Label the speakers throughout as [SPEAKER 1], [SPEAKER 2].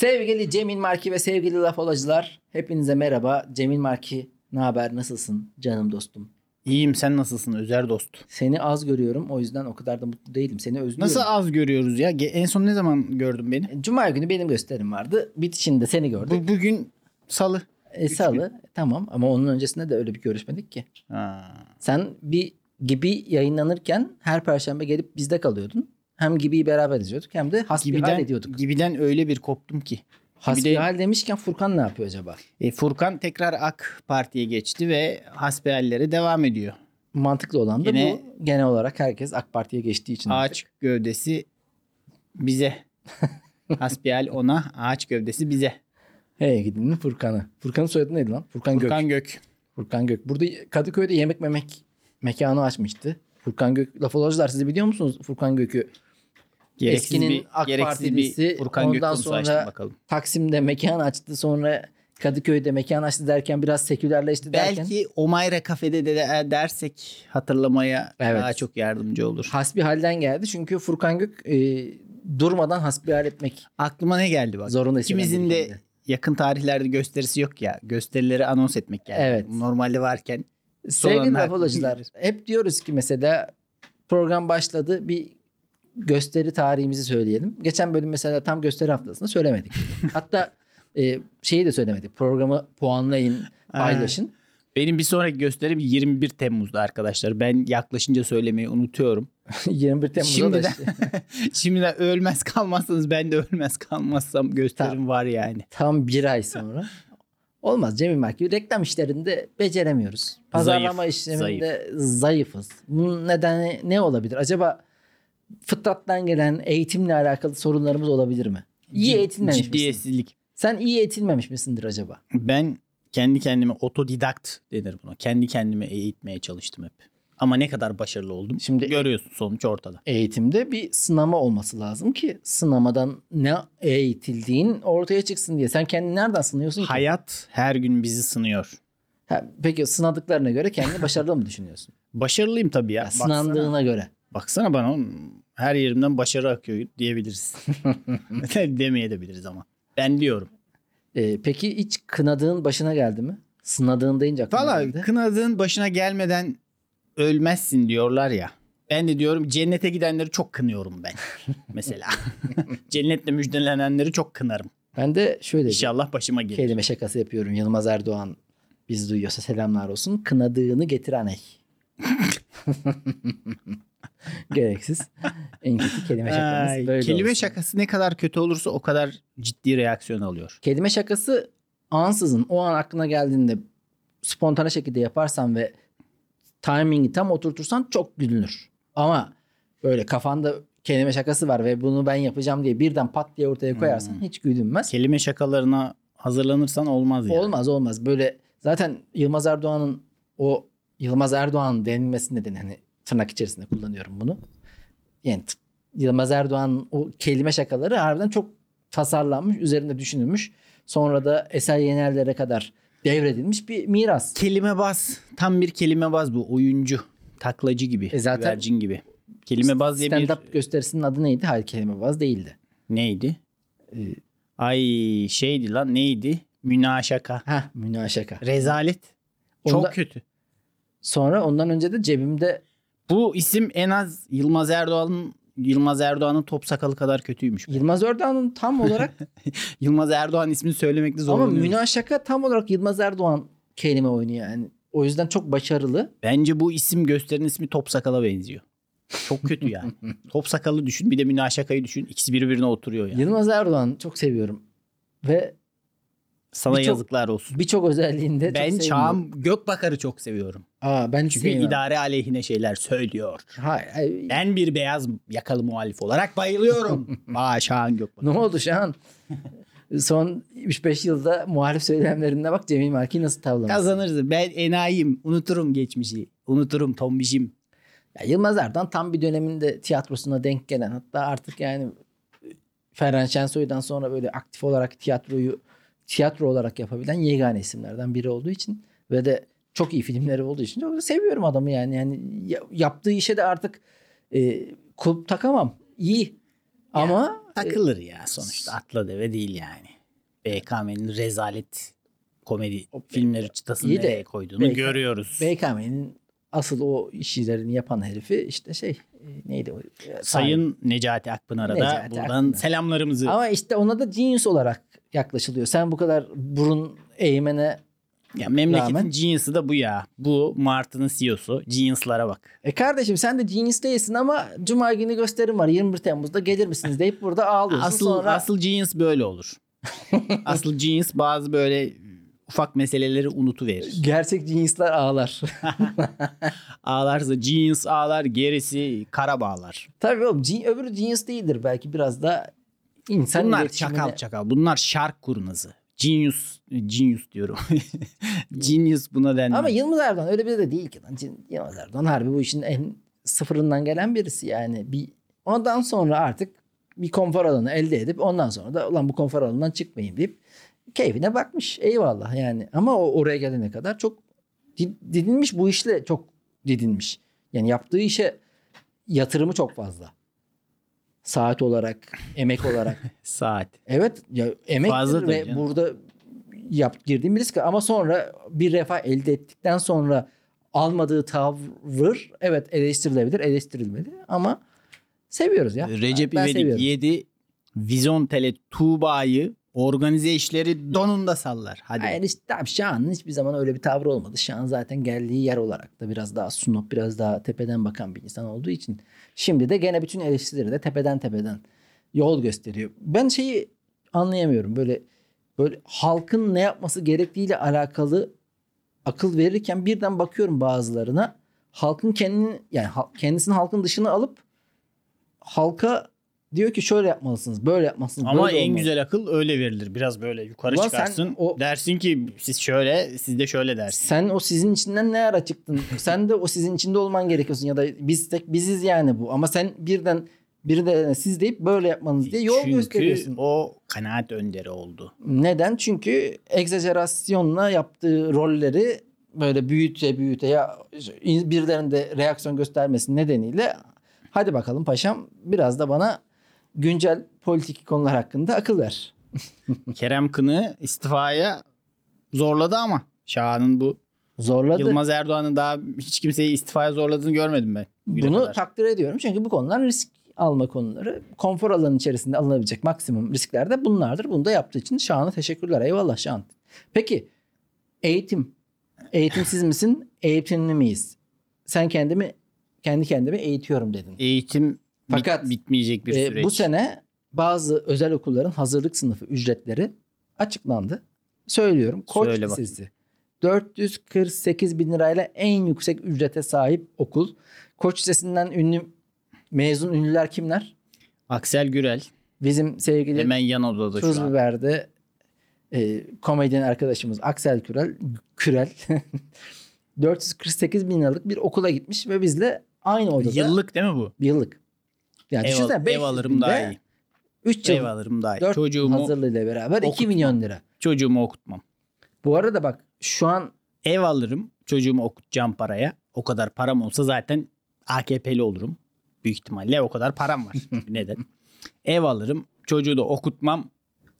[SPEAKER 1] Sevgili Cemil Marki ve sevgili laf olacılar. Hepinize merhaba. Cemil Marki ne haber nasılsın canım dostum?
[SPEAKER 2] İyiyim sen nasılsın Özer dost?
[SPEAKER 1] Seni az görüyorum o yüzden o kadar da mutlu değilim. Seni özlüyorum.
[SPEAKER 2] Nasıl az görüyoruz ya? Ge- En son ne zaman gördün beni?
[SPEAKER 1] Cuma günü benim gösterim vardı. Bitişinde seni gördük.
[SPEAKER 2] Bu, bugün salı.
[SPEAKER 1] E, salı tamam ama onun öncesinde de öyle bir görüşmedik ki.
[SPEAKER 2] Ha.
[SPEAKER 1] Sen bir gibi yayınlanırken her perşembe gelip bizde kalıyordun. Hem gibiyi beraber izliyorduk hem de hasbihal ediyorduk.
[SPEAKER 2] gibiden öyle bir koptum ki.
[SPEAKER 1] Hasbihal demişken Furkan ne yapıyor acaba?
[SPEAKER 2] E, Furkan tekrar AK Parti'ye geçti ve hasbihallere devam ediyor.
[SPEAKER 1] Mantıklı olan da
[SPEAKER 2] Yine-
[SPEAKER 1] bu. Genel olarak herkes AK Parti'ye geçtiği için.
[SPEAKER 2] Ağaç gövdesi bize. hasbihal ona, ağaç gövdesi bize.
[SPEAKER 1] Hey gidin Furkan'ı. Furkan'ın soyadı neydi lan? Furkan, Gök.
[SPEAKER 2] Furkan Gök.
[SPEAKER 1] Furkan Gök. Burada Kadıköy'de yemek memek mekanı açmıştı. Furkan Gök. Laf olacılar siz biliyor musunuz Furkan Gök'ü?
[SPEAKER 2] Gereksiz
[SPEAKER 1] Eskinin
[SPEAKER 2] bir,
[SPEAKER 1] AK
[SPEAKER 2] gereksiz
[SPEAKER 1] Partilisi,
[SPEAKER 2] bir Furkan
[SPEAKER 1] ondan sonra-
[SPEAKER 2] bakalım.
[SPEAKER 1] Taksim'de mekan açtı sonra Kadıköy'de mekan açtı derken biraz sekülerleşti derken.
[SPEAKER 2] Belki Omayra kafede de dersek hatırlamaya
[SPEAKER 1] Evet.
[SPEAKER 2] daha çok yardımcı olur.
[SPEAKER 1] Hasbihalden geldi çünkü Furkan Gök e, durmadan hasbihal etmek
[SPEAKER 2] Aklıma ne geldi bak.
[SPEAKER 1] zorunda
[SPEAKER 2] İkimizin de
[SPEAKER 1] geldi.
[SPEAKER 2] yakın tarihlerde gösterisi yok ya. Gösterileri anons etmek yani.
[SPEAKER 1] Evet.
[SPEAKER 2] Normalde varken
[SPEAKER 1] Sevgili
[SPEAKER 2] bilir.
[SPEAKER 1] hep diyoruz ki mesela program başladı bir gösteri tarihimizi söyleyelim. Geçen bölüm mesela tam gösteri haftasında söylemedik. Hatta e, şeyi de söylemedik. Programı puanlayın, paylaşın.
[SPEAKER 2] benim bir sonraki gösterim 21 Temmuz'da arkadaşlar. Ben yaklaşınca söylemeyi unutuyorum.
[SPEAKER 1] 21 Temmuz'da
[SPEAKER 2] Şimdiden,
[SPEAKER 1] da işte.
[SPEAKER 2] şimdiden ölmez kalmazsanız ben de ölmez kalmazsam gösterim
[SPEAKER 1] Tamam.
[SPEAKER 2] var yani.
[SPEAKER 1] tam bir ay sonra. Olmaz Cemil Merkez. Reklam işlerinde beceremiyoruz. Pazarlama
[SPEAKER 2] Zayıf,
[SPEAKER 1] işlerinde zayıfız. Bunun nedeni ne olabilir? Acaba fıtrattan gelen eğitimle alakalı sorunlarımız olabilir mi? İyi eğitilmemiş misin?
[SPEAKER 2] Ciddiyetsizlik.
[SPEAKER 1] Sen iyi eğitilmemiş misindir acaba?
[SPEAKER 2] Ben kendi kendime otodidakt denir buna. Kendi kendime eğitmeye çalıştım hep. Ama ne kadar başarılı oldum.
[SPEAKER 1] Şimdi-
[SPEAKER 2] görüyorsun sonuç ortada.
[SPEAKER 1] Eğitimde bir sınama olması lazım ki sınamadan ne eğitildiğin ortaya çıksın diye. Sen kendini nereden sınıyorsun ki?
[SPEAKER 2] Hayat her gün bizi sınıyor.
[SPEAKER 1] Ha, peki sınadıklarına göre kendini başarılı mı düşünüyorsun?
[SPEAKER 2] Başarılıyım tabii ya.
[SPEAKER 1] Ya,
[SPEAKER 2] Baksana.
[SPEAKER 1] sınandığına göre.
[SPEAKER 2] Baksana bana oğlum, her yerimden başarı akıyor diyebiliriz. Demeyebiliriz ama. Ben diyorum.
[SPEAKER 1] Ee, peki hiç kınadığın başına geldi mi? Sınadığın deyince aklıma
[SPEAKER 2] Valla
[SPEAKER 1] geldi.
[SPEAKER 2] kınadığın başına gelmeden ölmezsin diyorlar ya. Ben de diyorum cennete gidenleri çok kınıyorum ben. Mesela. Cennetle müjdelenenleri çok kınarım.
[SPEAKER 1] Ben de şöyle
[SPEAKER 2] İnşallah başıma gelir.
[SPEAKER 1] kelime şakası yapıyorum. Yılmaz Erdoğan biz duyuyorsa selamlar olsun. Kınadığını getiren ey. Gereksiz. En kötü kelime şakamız
[SPEAKER 2] Ay,
[SPEAKER 1] böyle
[SPEAKER 2] kelime
[SPEAKER 1] olsun.
[SPEAKER 2] şakası ne kadar kötü olursa o kadar ciddi reaksiyon alıyor.
[SPEAKER 1] Kelime şakası ansızın o an aklına geldiğinde spontane şekilde yaparsan ve timingi tam oturtursan çok gülünür. Ama böyle kafanda kelime şakası var ve bunu ben yapacağım diye birden pat diye ortaya koyarsan
[SPEAKER 2] Hmm.
[SPEAKER 1] hiç gülünmez.
[SPEAKER 2] Kelime şakalarına hazırlanırsan olmaz yani.
[SPEAKER 1] Olmaz olmaz. Böyle zaten Yılmaz Erdoğan'ın o Yılmaz Erdoğan denilmesi nedeni hani tırnak içerisinde kullanıyorum bunu. Yani Yılmaz Erdoğan'ın o kelime şakaları harbiden çok tasarlanmış, üzerinde düşünülmüş. Sonra da Eser Yenerlere kadar devredilmiş bir miras.
[SPEAKER 2] Kelime baz. Tam bir kelime baz bu. Oyuncu. Taklacı gibi.
[SPEAKER 1] E zaten-
[SPEAKER 2] güvercin gibi. Kelime baz diye bir
[SPEAKER 1] Stand-up gösterisinin adı neydi? Hayır kelime baz değildi.
[SPEAKER 2] neydi?
[SPEAKER 1] Ee,
[SPEAKER 2] Ay şeydi lan neydi? Münaşaka.
[SPEAKER 1] ha münaşaka.
[SPEAKER 2] Rezalet. Çok
[SPEAKER 1] Onda-
[SPEAKER 2] kötü.
[SPEAKER 1] Sonra ondan önce de cebimde
[SPEAKER 2] Bu isim en az Yılmaz Erdoğan'ın Yılmaz Erdoğan'ın top sakalı kadar kötüymüş.
[SPEAKER 1] Yılmaz Erdoğan'ın tam olarak
[SPEAKER 2] Yılmaz Erdoğan ismini söylemekte
[SPEAKER 1] ama
[SPEAKER 2] zorlanıyorum.
[SPEAKER 1] münaşaka tam olarak Yılmaz Erdoğan kelime oyunu yani. O yüzden çok başarılı.
[SPEAKER 2] Bence bu isim gösterinin ismi top sakala benziyor. Çok kötü ya. top sakalı düşün bir de münaşakayı düşün. İkisi birbirine oturuyor ya.
[SPEAKER 1] Yılmaz Erdoğan çok seviyorum. Ve
[SPEAKER 2] Sana
[SPEAKER 1] birçok-
[SPEAKER 2] yazıklar olsun.
[SPEAKER 1] birçok özelliğinde çok
[SPEAKER 2] Ben
[SPEAKER 1] sevmiyorum.
[SPEAKER 2] Çağım Gökbakar'ı çok seviyorum.
[SPEAKER 1] Aa, ben
[SPEAKER 2] Çünkü
[SPEAKER 1] sevmem.
[SPEAKER 2] idare aleyhine şeyler söylüyor.
[SPEAKER 1] Hayır, hayır.
[SPEAKER 2] Ben bir beyaz yakalı muhalif olarak bayılıyorum. Aa Şahan Gökbakar.
[SPEAKER 1] Ne oldu şu an? Son 3-5 yılda muhalif söylemlerinde bak Cemil Marki nasıl tavlamış.
[SPEAKER 2] Kazanırız. Ben enayim. Unuturum geçmişi. Unuturum tombişim.
[SPEAKER 1] Ya Yılmaz Erdoğan tam bir döneminde tiyatrosuna denk gelen hatta artık yani Ferhan Şensoy'dan sonra böyle aktif olarak tiyatroyu tiyatro olarak yapabilen yegane isimlerden biri olduğu için ve de çok iyi filmleri olduğu için çok da seviyorum adamı yani. Yani ya- yaptığı işe de artık e, kulp takamam. İyi. Ama
[SPEAKER 2] takılır ya sonuçta atla deve değil yani. BKM'nin rezalet komedi filmleri çıtasını
[SPEAKER 1] de
[SPEAKER 2] nereye koyduğunu
[SPEAKER 1] BK
[SPEAKER 2] görüyoruz.
[SPEAKER 1] BKM'nin asıl o işlerini yapan herifi işte şey e, neydi o? E,
[SPEAKER 2] Sayın Necati Akpınar'a da buradan
[SPEAKER 1] Akpınar.
[SPEAKER 2] selamlarımızı.
[SPEAKER 1] Ama işte ona da genius olarak yaklaşılıyor. Sen bu kadar burun eğmene
[SPEAKER 2] ya memleketin
[SPEAKER 1] rağmen-
[SPEAKER 2] genius'ı da bu ya. Bu Martı'nın CEO'su. Genius'lara bak.
[SPEAKER 1] E kardeşim sen de genius değilsin ama Cuma günü gösterim var 21 Temmuz'da gelir misiniz deyip burada ağlıyorsun.
[SPEAKER 2] Asıl
[SPEAKER 1] Sonra
[SPEAKER 2] asıl genius böyle olur. asıl genius bazı böyle ufak meseleleri unutuverir.
[SPEAKER 1] gerçek geniuslar ağlar.
[SPEAKER 2] Ağlarsa genius ağlar, gerisi kara bağlar.
[SPEAKER 1] Tabii oğlum öbürü genius değildir belki biraz da insan
[SPEAKER 2] Bunlar
[SPEAKER 1] iletişimine-
[SPEAKER 2] çakal çakal. Bunlar şark kurnazı. Genius, genius diyorum. genius buna denmez.
[SPEAKER 1] Ama Yılmaz Erdoğan öyle biri de değil ki. lan. Yılmaz Erdoğan harbi bu işin en sıfırından gelen birisi yani. Bir ondan sonra artık bir konfor alanı elde edip ondan sonra da ulan bu konfor alanından çıkmayayım deyip keyfine bakmış. Eyvallah yani. Ama o oraya gelene kadar çok di- didinmiş bu işle çok didinmiş. Yani yaptığı işe yatırımı çok fazla. Saat olarak, emek olarak.
[SPEAKER 2] Saat.
[SPEAKER 1] Evet ya
[SPEAKER 2] Fazladır
[SPEAKER 1] ve
[SPEAKER 2] canım.
[SPEAKER 1] burada yap girdiğim bir risk ama sonra bir refah elde ettikten sonra almadığı tavır evet eleştirilebilir, eleştirilmeli ama seviyoruz ya.
[SPEAKER 2] Recep
[SPEAKER 1] Ben
[SPEAKER 2] İvedik
[SPEAKER 1] seviyorum.
[SPEAKER 2] 7 Vizon Tele Tuğba'yı organize işleri donunda sallar. Hadi.
[SPEAKER 1] Hayır işte abi Şahan'ın hiçbir zaman öyle bir tavrı olmadı. Şahan zaten geldiği yer olarak da biraz daha sunop, biraz daha tepeden bakan bir insan olduğu için. Şimdi de gene bütün eleştirileri de tepeden tepeden yol gösteriyor. Ben şeyi anlayamıyorum. Böyle böyle halkın ne yapması gerektiğiyle alakalı akıl verirken birden bakıyorum bazılarına. Halkın kendini yani kendisini halkın dışına alıp halka diyor ki şöyle yapmalısınız, böyle yapmalısınız.
[SPEAKER 2] Ama
[SPEAKER 1] böyle
[SPEAKER 2] en
[SPEAKER 1] olmalı.
[SPEAKER 2] güzel akıl öyle verilir. Biraz böyle yukarı
[SPEAKER 1] Ulan sen
[SPEAKER 2] çıkarsın.
[SPEAKER 1] o-
[SPEAKER 2] Dersin ki siz şöyle, siz de şöyle dersin.
[SPEAKER 1] Sen o sizin içinden ne ara çıktın? sen de o sizin içinde olman gerekiyorsun ya da biz tek biziz yani bu. Ama sen birden biri de siz deyip böyle yapmanız diye yol
[SPEAKER 2] Çünkü
[SPEAKER 1] gösteriyorsun.
[SPEAKER 2] o kanaat önderi oldu.
[SPEAKER 1] Neden? Çünkü egzajerasyonla yaptığı rolleri böyle büyüte büyüte ya birilerinde reaksiyon göstermesi nedeniyle hadi bakalım paşam biraz da bana güncel politik konular hakkında akıl ver.
[SPEAKER 2] Kerem Kın'ı istifaya zorladı ama Şahan'ın bu
[SPEAKER 1] Zorladı.
[SPEAKER 2] Yılmaz Erdoğan'ın daha hiç kimseyi istifaya zorladığını görmedim ben.
[SPEAKER 1] Bunu
[SPEAKER 2] kadar.
[SPEAKER 1] takdir ediyorum çünkü bu konular risk alma konuları. Konfor alanı içerisinde alınabilecek maksimum riskler de bunlardır. Bunu da yaptığı için Şahan'a teşekkürler. Eyvallah Şahan. Peki eğitim. Eğitimsiz misin? Eğitimli miyiz? Sen kendimi kendi kendime eğitiyorum dedin.
[SPEAKER 2] Eğitim bit-
[SPEAKER 1] Fakat,
[SPEAKER 2] bitmeyecek bir süreç.
[SPEAKER 1] bu sene bazı özel okulların hazırlık sınıfı ücretleri açıklandı. Söylüyorum. Koç
[SPEAKER 2] Söyle.
[SPEAKER 1] Lisesi. 448 bin lirayla en yüksek ücrete sahip okul. Koç Lisesi'nden ünlü mezun ünlüler kimler?
[SPEAKER 2] Aksel Gürel
[SPEAKER 1] Bizim sevgili
[SPEAKER 2] hemen yan odada
[SPEAKER 1] Tuz
[SPEAKER 2] şu an.
[SPEAKER 1] Biber'de e, komedyen arkadaşımız Aksel Kürel, Kürel 448 bin liralık bir okula gitmiş ve bizle aynı odada.
[SPEAKER 2] Yıllık değil mi bu?
[SPEAKER 1] Yıllık. Yani
[SPEAKER 2] Ev, al-
[SPEAKER 1] 500
[SPEAKER 2] ev alırım daha iyi.
[SPEAKER 1] 3 yıl
[SPEAKER 2] Ev alırım daha iyi.
[SPEAKER 1] 4
[SPEAKER 2] Çocuğumu,
[SPEAKER 1] hazırlığıyla beraber 2
[SPEAKER 2] okutmam.
[SPEAKER 1] milyon lira.
[SPEAKER 2] çocuğumu okutmam.
[SPEAKER 1] Bu arada bak şu an
[SPEAKER 2] Ev alırım. Çocuğumu okutacağım paraya. O kadar param olsa zaten AKP'li olurum. Büyük ihtimalle o kadar param var. Neden? Ev alırım. Çocuğu da okutmam.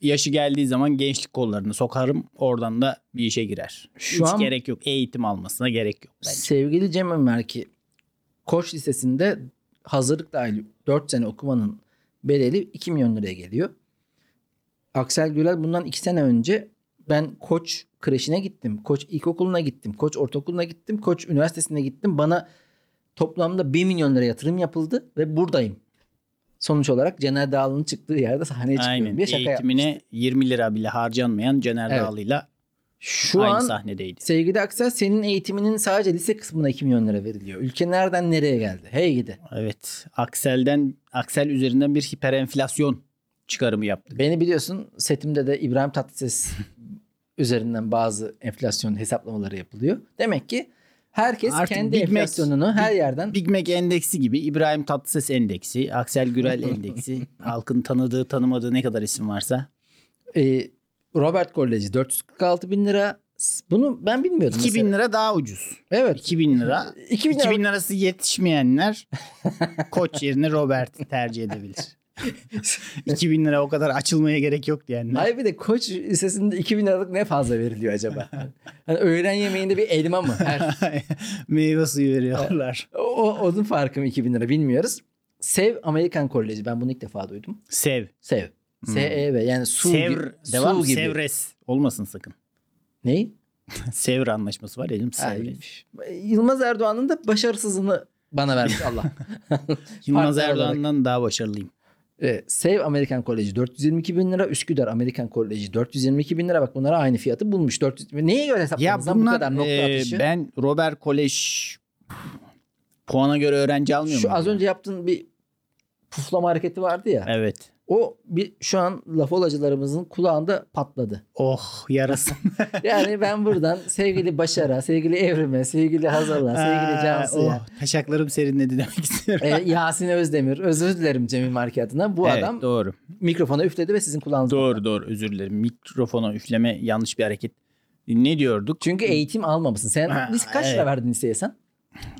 [SPEAKER 2] Yaşı geldiği zaman gençlik kollarını sokarım. Oradan da bir işe girer.
[SPEAKER 1] Şu
[SPEAKER 2] Hiç
[SPEAKER 1] an-
[SPEAKER 2] gerek yok. Eğitim almasına gerek yok bence.
[SPEAKER 1] sevgili Cem Ömer ki Koç Lisesi'nde hazırlık dahil 4 sene okumanın bedeli 2 milyon liraya geliyor. Aksel Gürel bundan 2 sene önce ben Koç kreşine gittim. Koç ilkokuluna gittim. Koç ortaokuluna gittim. Koç üniversitesine gittim. Bana toplamda 1 milyon lira yatırım yapıldı ve buradayım. Sonuç olarak Cener Dağlı'nın çıktığı yerde sahneye çıkıyorum
[SPEAKER 2] Aynen.
[SPEAKER 1] diye şaka.
[SPEAKER 2] Eğitimine 20 lira bile harcanmayan Caner
[SPEAKER 1] Evet.
[SPEAKER 2] Dağlı'yla
[SPEAKER 1] Şu
[SPEAKER 2] aynı
[SPEAKER 1] an
[SPEAKER 2] sahnedeydi.
[SPEAKER 1] sevgili Aksel senin eğitiminin sadece lise kısmına 2 milyon lira veriliyor. Ülke nereden nereye geldi? Hey gidi.
[SPEAKER 2] Evet. Aksel'den Aksel üzerinden bir hiperenflasyon çıkarımı yaptık.
[SPEAKER 1] Beni biliyorsun setimde de İbrahim Tatlıses üzerinden bazı enflasyon hesaplamaları yapılıyor. Demek ki herkes
[SPEAKER 2] Artık
[SPEAKER 1] kendi
[SPEAKER 2] Big Mac-
[SPEAKER 1] enflasyonunu her yerden
[SPEAKER 2] Big Mac endeksi gibi İbrahim Tatlıses endeksi, Aksel Gürel endeksi, halkın tanıdığı tanımadığı ne kadar isim varsa.
[SPEAKER 1] e, Robert Koleji 446 bin lira. Bunu ben bilmiyordum.
[SPEAKER 2] 2000
[SPEAKER 1] mesela.
[SPEAKER 2] lira daha ucuz.
[SPEAKER 1] Evet.
[SPEAKER 2] 2000 lira.
[SPEAKER 1] 2000 lira.
[SPEAKER 2] 2000 lirası yetişmeyenler koç yerine Robert tercih edebilir. 2000 lira o kadar açılmaya gerek yoktu yani.
[SPEAKER 1] Hayır bir de koç lisesinde 2000 liralık ne fazla veriliyor acaba? hani öğlen yemeğinde bir elma mı? Her,
[SPEAKER 2] Meyve suyu veriyorlar.
[SPEAKER 1] o, onun farkı mı 2000 lira bilmiyoruz. Sev Amerikan Koleji. Ben bunu ilk defa duydum.
[SPEAKER 2] Sev.
[SPEAKER 1] Sev. S-E-V yani su,
[SPEAKER 2] Sevr. Devam.
[SPEAKER 1] su gibi.
[SPEAKER 2] Sevres. Olmasın sakın.
[SPEAKER 1] Ney?
[SPEAKER 2] Sevr anlaşması var ya dedim. Sevres.
[SPEAKER 1] Yılmaz Erdoğan'ın da başarısızlığını bana vermiş Allah.
[SPEAKER 2] Yılmaz. Erdoğan'dan daha başarılıyım.
[SPEAKER 1] Evet, Sev Amerikan Koleji 422 bin lira. Üsküdar Amerikan Koleji 422 bin lira. Bak bunlara aynı fiyatı bulmuş. 400, neye göre
[SPEAKER 2] Ya
[SPEAKER 1] hesapladınız bu
[SPEAKER 2] bunlar
[SPEAKER 1] kadar nokta
[SPEAKER 2] e,
[SPEAKER 1] atışı?
[SPEAKER 2] ben Robert Kolej puana göre öğrenci almıyor
[SPEAKER 1] Şu
[SPEAKER 2] mu?
[SPEAKER 1] az önce yaptığın bir puflama hareketi vardı ya.
[SPEAKER 2] Evet.
[SPEAKER 1] O bir şu an laf olacılarımızın kulağında patladı.
[SPEAKER 2] Oh yarasın.
[SPEAKER 1] Yani ben buradan sevgili Başar'a, sevgili Evrim'e, sevgili Hazal'a, sevgili Cansu'ya,
[SPEAKER 2] oh, taşaklarım serinledi demek istiyorum.
[SPEAKER 1] e, Yasin Özdemir, özür dilerim Cemil Marki adına. Bu
[SPEAKER 2] evet,
[SPEAKER 1] adam
[SPEAKER 2] doğru.
[SPEAKER 1] mikrofona üfledi ve sizin kulağınızda.
[SPEAKER 2] Doğru doğru özür dilerim. Mikrofona üfleme yanlış bir hareket. Ne diyorduk?
[SPEAKER 1] Çünkü eğitim almamışsın. Sen
[SPEAKER 2] Ha,
[SPEAKER 1] kaç lira
[SPEAKER 2] evet.
[SPEAKER 1] verdin liseye sen?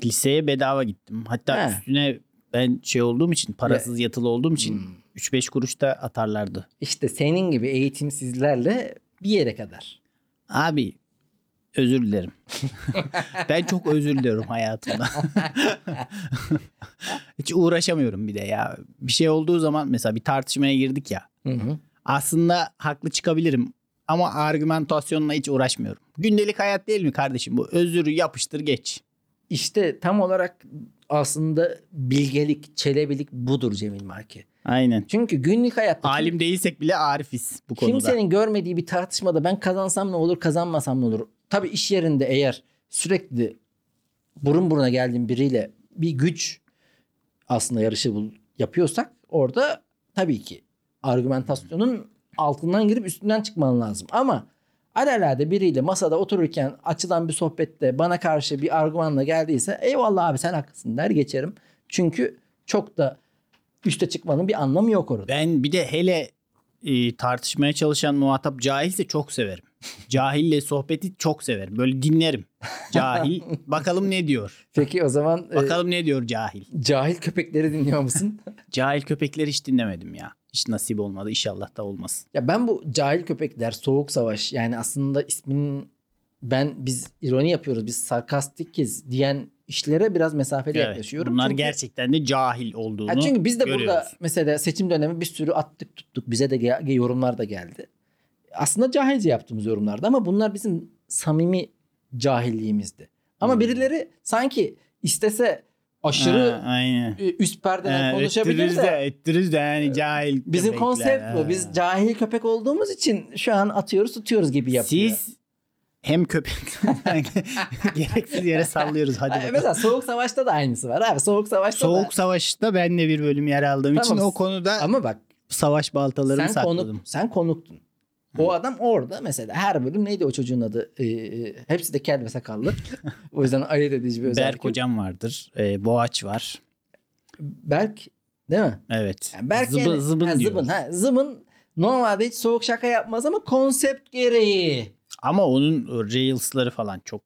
[SPEAKER 2] Liseye bedava gittim. Hatta
[SPEAKER 1] He.
[SPEAKER 2] üstüne ben şey olduğum için parasız yatılı olduğum için
[SPEAKER 1] Hmm.
[SPEAKER 2] 3-5 kuruş da atarlardı.
[SPEAKER 1] İşte senin gibi eğitimsizlerle bir yere kadar.
[SPEAKER 2] Abi özür dilerim. ben çok özür diliyorum hayatımda. Hiç uğraşamıyorum bir de ya. Bir şey olduğu zaman mesela bir tartışmaya girdik ya.
[SPEAKER 1] Hı hı.
[SPEAKER 2] Aslında haklı çıkabilirim ama argümantasyonla hiç uğraşmıyorum. Gündelik hayat değil mi kardeşim bu? Özürü yapıştır geç.
[SPEAKER 1] İşte tam olarak aslında bilgelik, çelebilik budur Cemil Marki.
[SPEAKER 2] Aynen.
[SPEAKER 1] Çünkü günlük hayatta
[SPEAKER 2] Alim değilsek bile arifiz bu konuda.
[SPEAKER 1] kimsenin görmediği bir tartışmada ben kazansam ne olur, kazanmasam ne olur? Tabii iş yerinde eğer sürekli burun buruna geldiğin biriyle bir güç aslında yarışı yapıyorsak orada tabii ki argümentasyonun altından girip üstünden çıkman lazım. Ama alelade biriyle masada otururken açılan bir sohbette bana karşı bir argümanla geldiyse eyvallah abi sen haklısın der geçerim. Çünkü çok da üste çıkmanın bir anlamı yok orada.
[SPEAKER 2] Ben bir de hele e, tartışmaya çalışan muhatap cahilse çok severim. Cahille sohbeti çok severim. Böyle dinlerim. Cahil bakalım ne diyor.
[SPEAKER 1] Peki o zaman e,
[SPEAKER 2] Bakalım ne diyor cahil.
[SPEAKER 1] cahil köpekleri dinliyor musun?
[SPEAKER 2] Cahil köpekleri hiç dinlemedim ya. Hiç nasip olmadı. İnşallah da olmaz.
[SPEAKER 1] ya ben bu cahil köpekler, soğuk savaş yani aslında isminin ben biz ironi yapıyoruz, biz sarkastikiz diyen işlere biraz mesafeli
[SPEAKER 2] Evet,
[SPEAKER 1] yaklaşıyorum.
[SPEAKER 2] bunlar
[SPEAKER 1] Çünkü-
[SPEAKER 2] gerçekten de cahil olduğunu
[SPEAKER 1] Ha, çünkü biz de
[SPEAKER 2] görüyoruz.
[SPEAKER 1] burada mesela seçim dönemi bir sürü attık tuttuk. Bize de ge- yorumlar da geldi. Aslında cahilce yaptığımız yorumlardı ama bunlar bizim samimi cahilliğimizdi. Ama
[SPEAKER 2] Hmm.
[SPEAKER 1] birileri sanki istese aşırı
[SPEAKER 2] Ha, aynen.
[SPEAKER 1] üst perdeden
[SPEAKER 2] Ha,
[SPEAKER 1] konuşabilir
[SPEAKER 2] ettiririz
[SPEAKER 1] de.
[SPEAKER 2] de, ettiririz de yani cahil
[SPEAKER 1] Bizim konsept bu. Biz cahil köpek olduğumuz için şu an atıyoruz tutuyoruz gibi yapıyor.
[SPEAKER 2] Siz hem köpek gereksiz yere sallıyoruz hadi
[SPEAKER 1] Ha,
[SPEAKER 2] bakalım.
[SPEAKER 1] Mesela Soğuk Savaş'ta da aynısı var abi. Soğuk Savaş'ta
[SPEAKER 2] Soğuk
[SPEAKER 1] da.
[SPEAKER 2] Savaş'ta ben de bir bölüm yer aldığım için
[SPEAKER 1] Tamam.
[SPEAKER 2] o konuda
[SPEAKER 1] Ama bak
[SPEAKER 2] savaş baltalarımı
[SPEAKER 1] sen
[SPEAKER 2] sakladım.
[SPEAKER 1] konuk, sen konuktun. O adam orada mesela her bölüm neydi o çocuğun adı? Ee, e, hepsi de kel ve sakallı. o yüzden ayırt edici bir özellik.
[SPEAKER 2] Berk hocam vardır. E, Boğaç var.
[SPEAKER 1] Berk değil mi?
[SPEAKER 2] Evet.
[SPEAKER 1] Yani Berk
[SPEAKER 2] zıbın,
[SPEAKER 1] yani-
[SPEAKER 2] zıbın
[SPEAKER 1] ha, zıbın, ha, zıbın normalde hiç soğuk şaka yapmaz ama konsept gereği.
[SPEAKER 2] Ama onun Reels'ları falan çok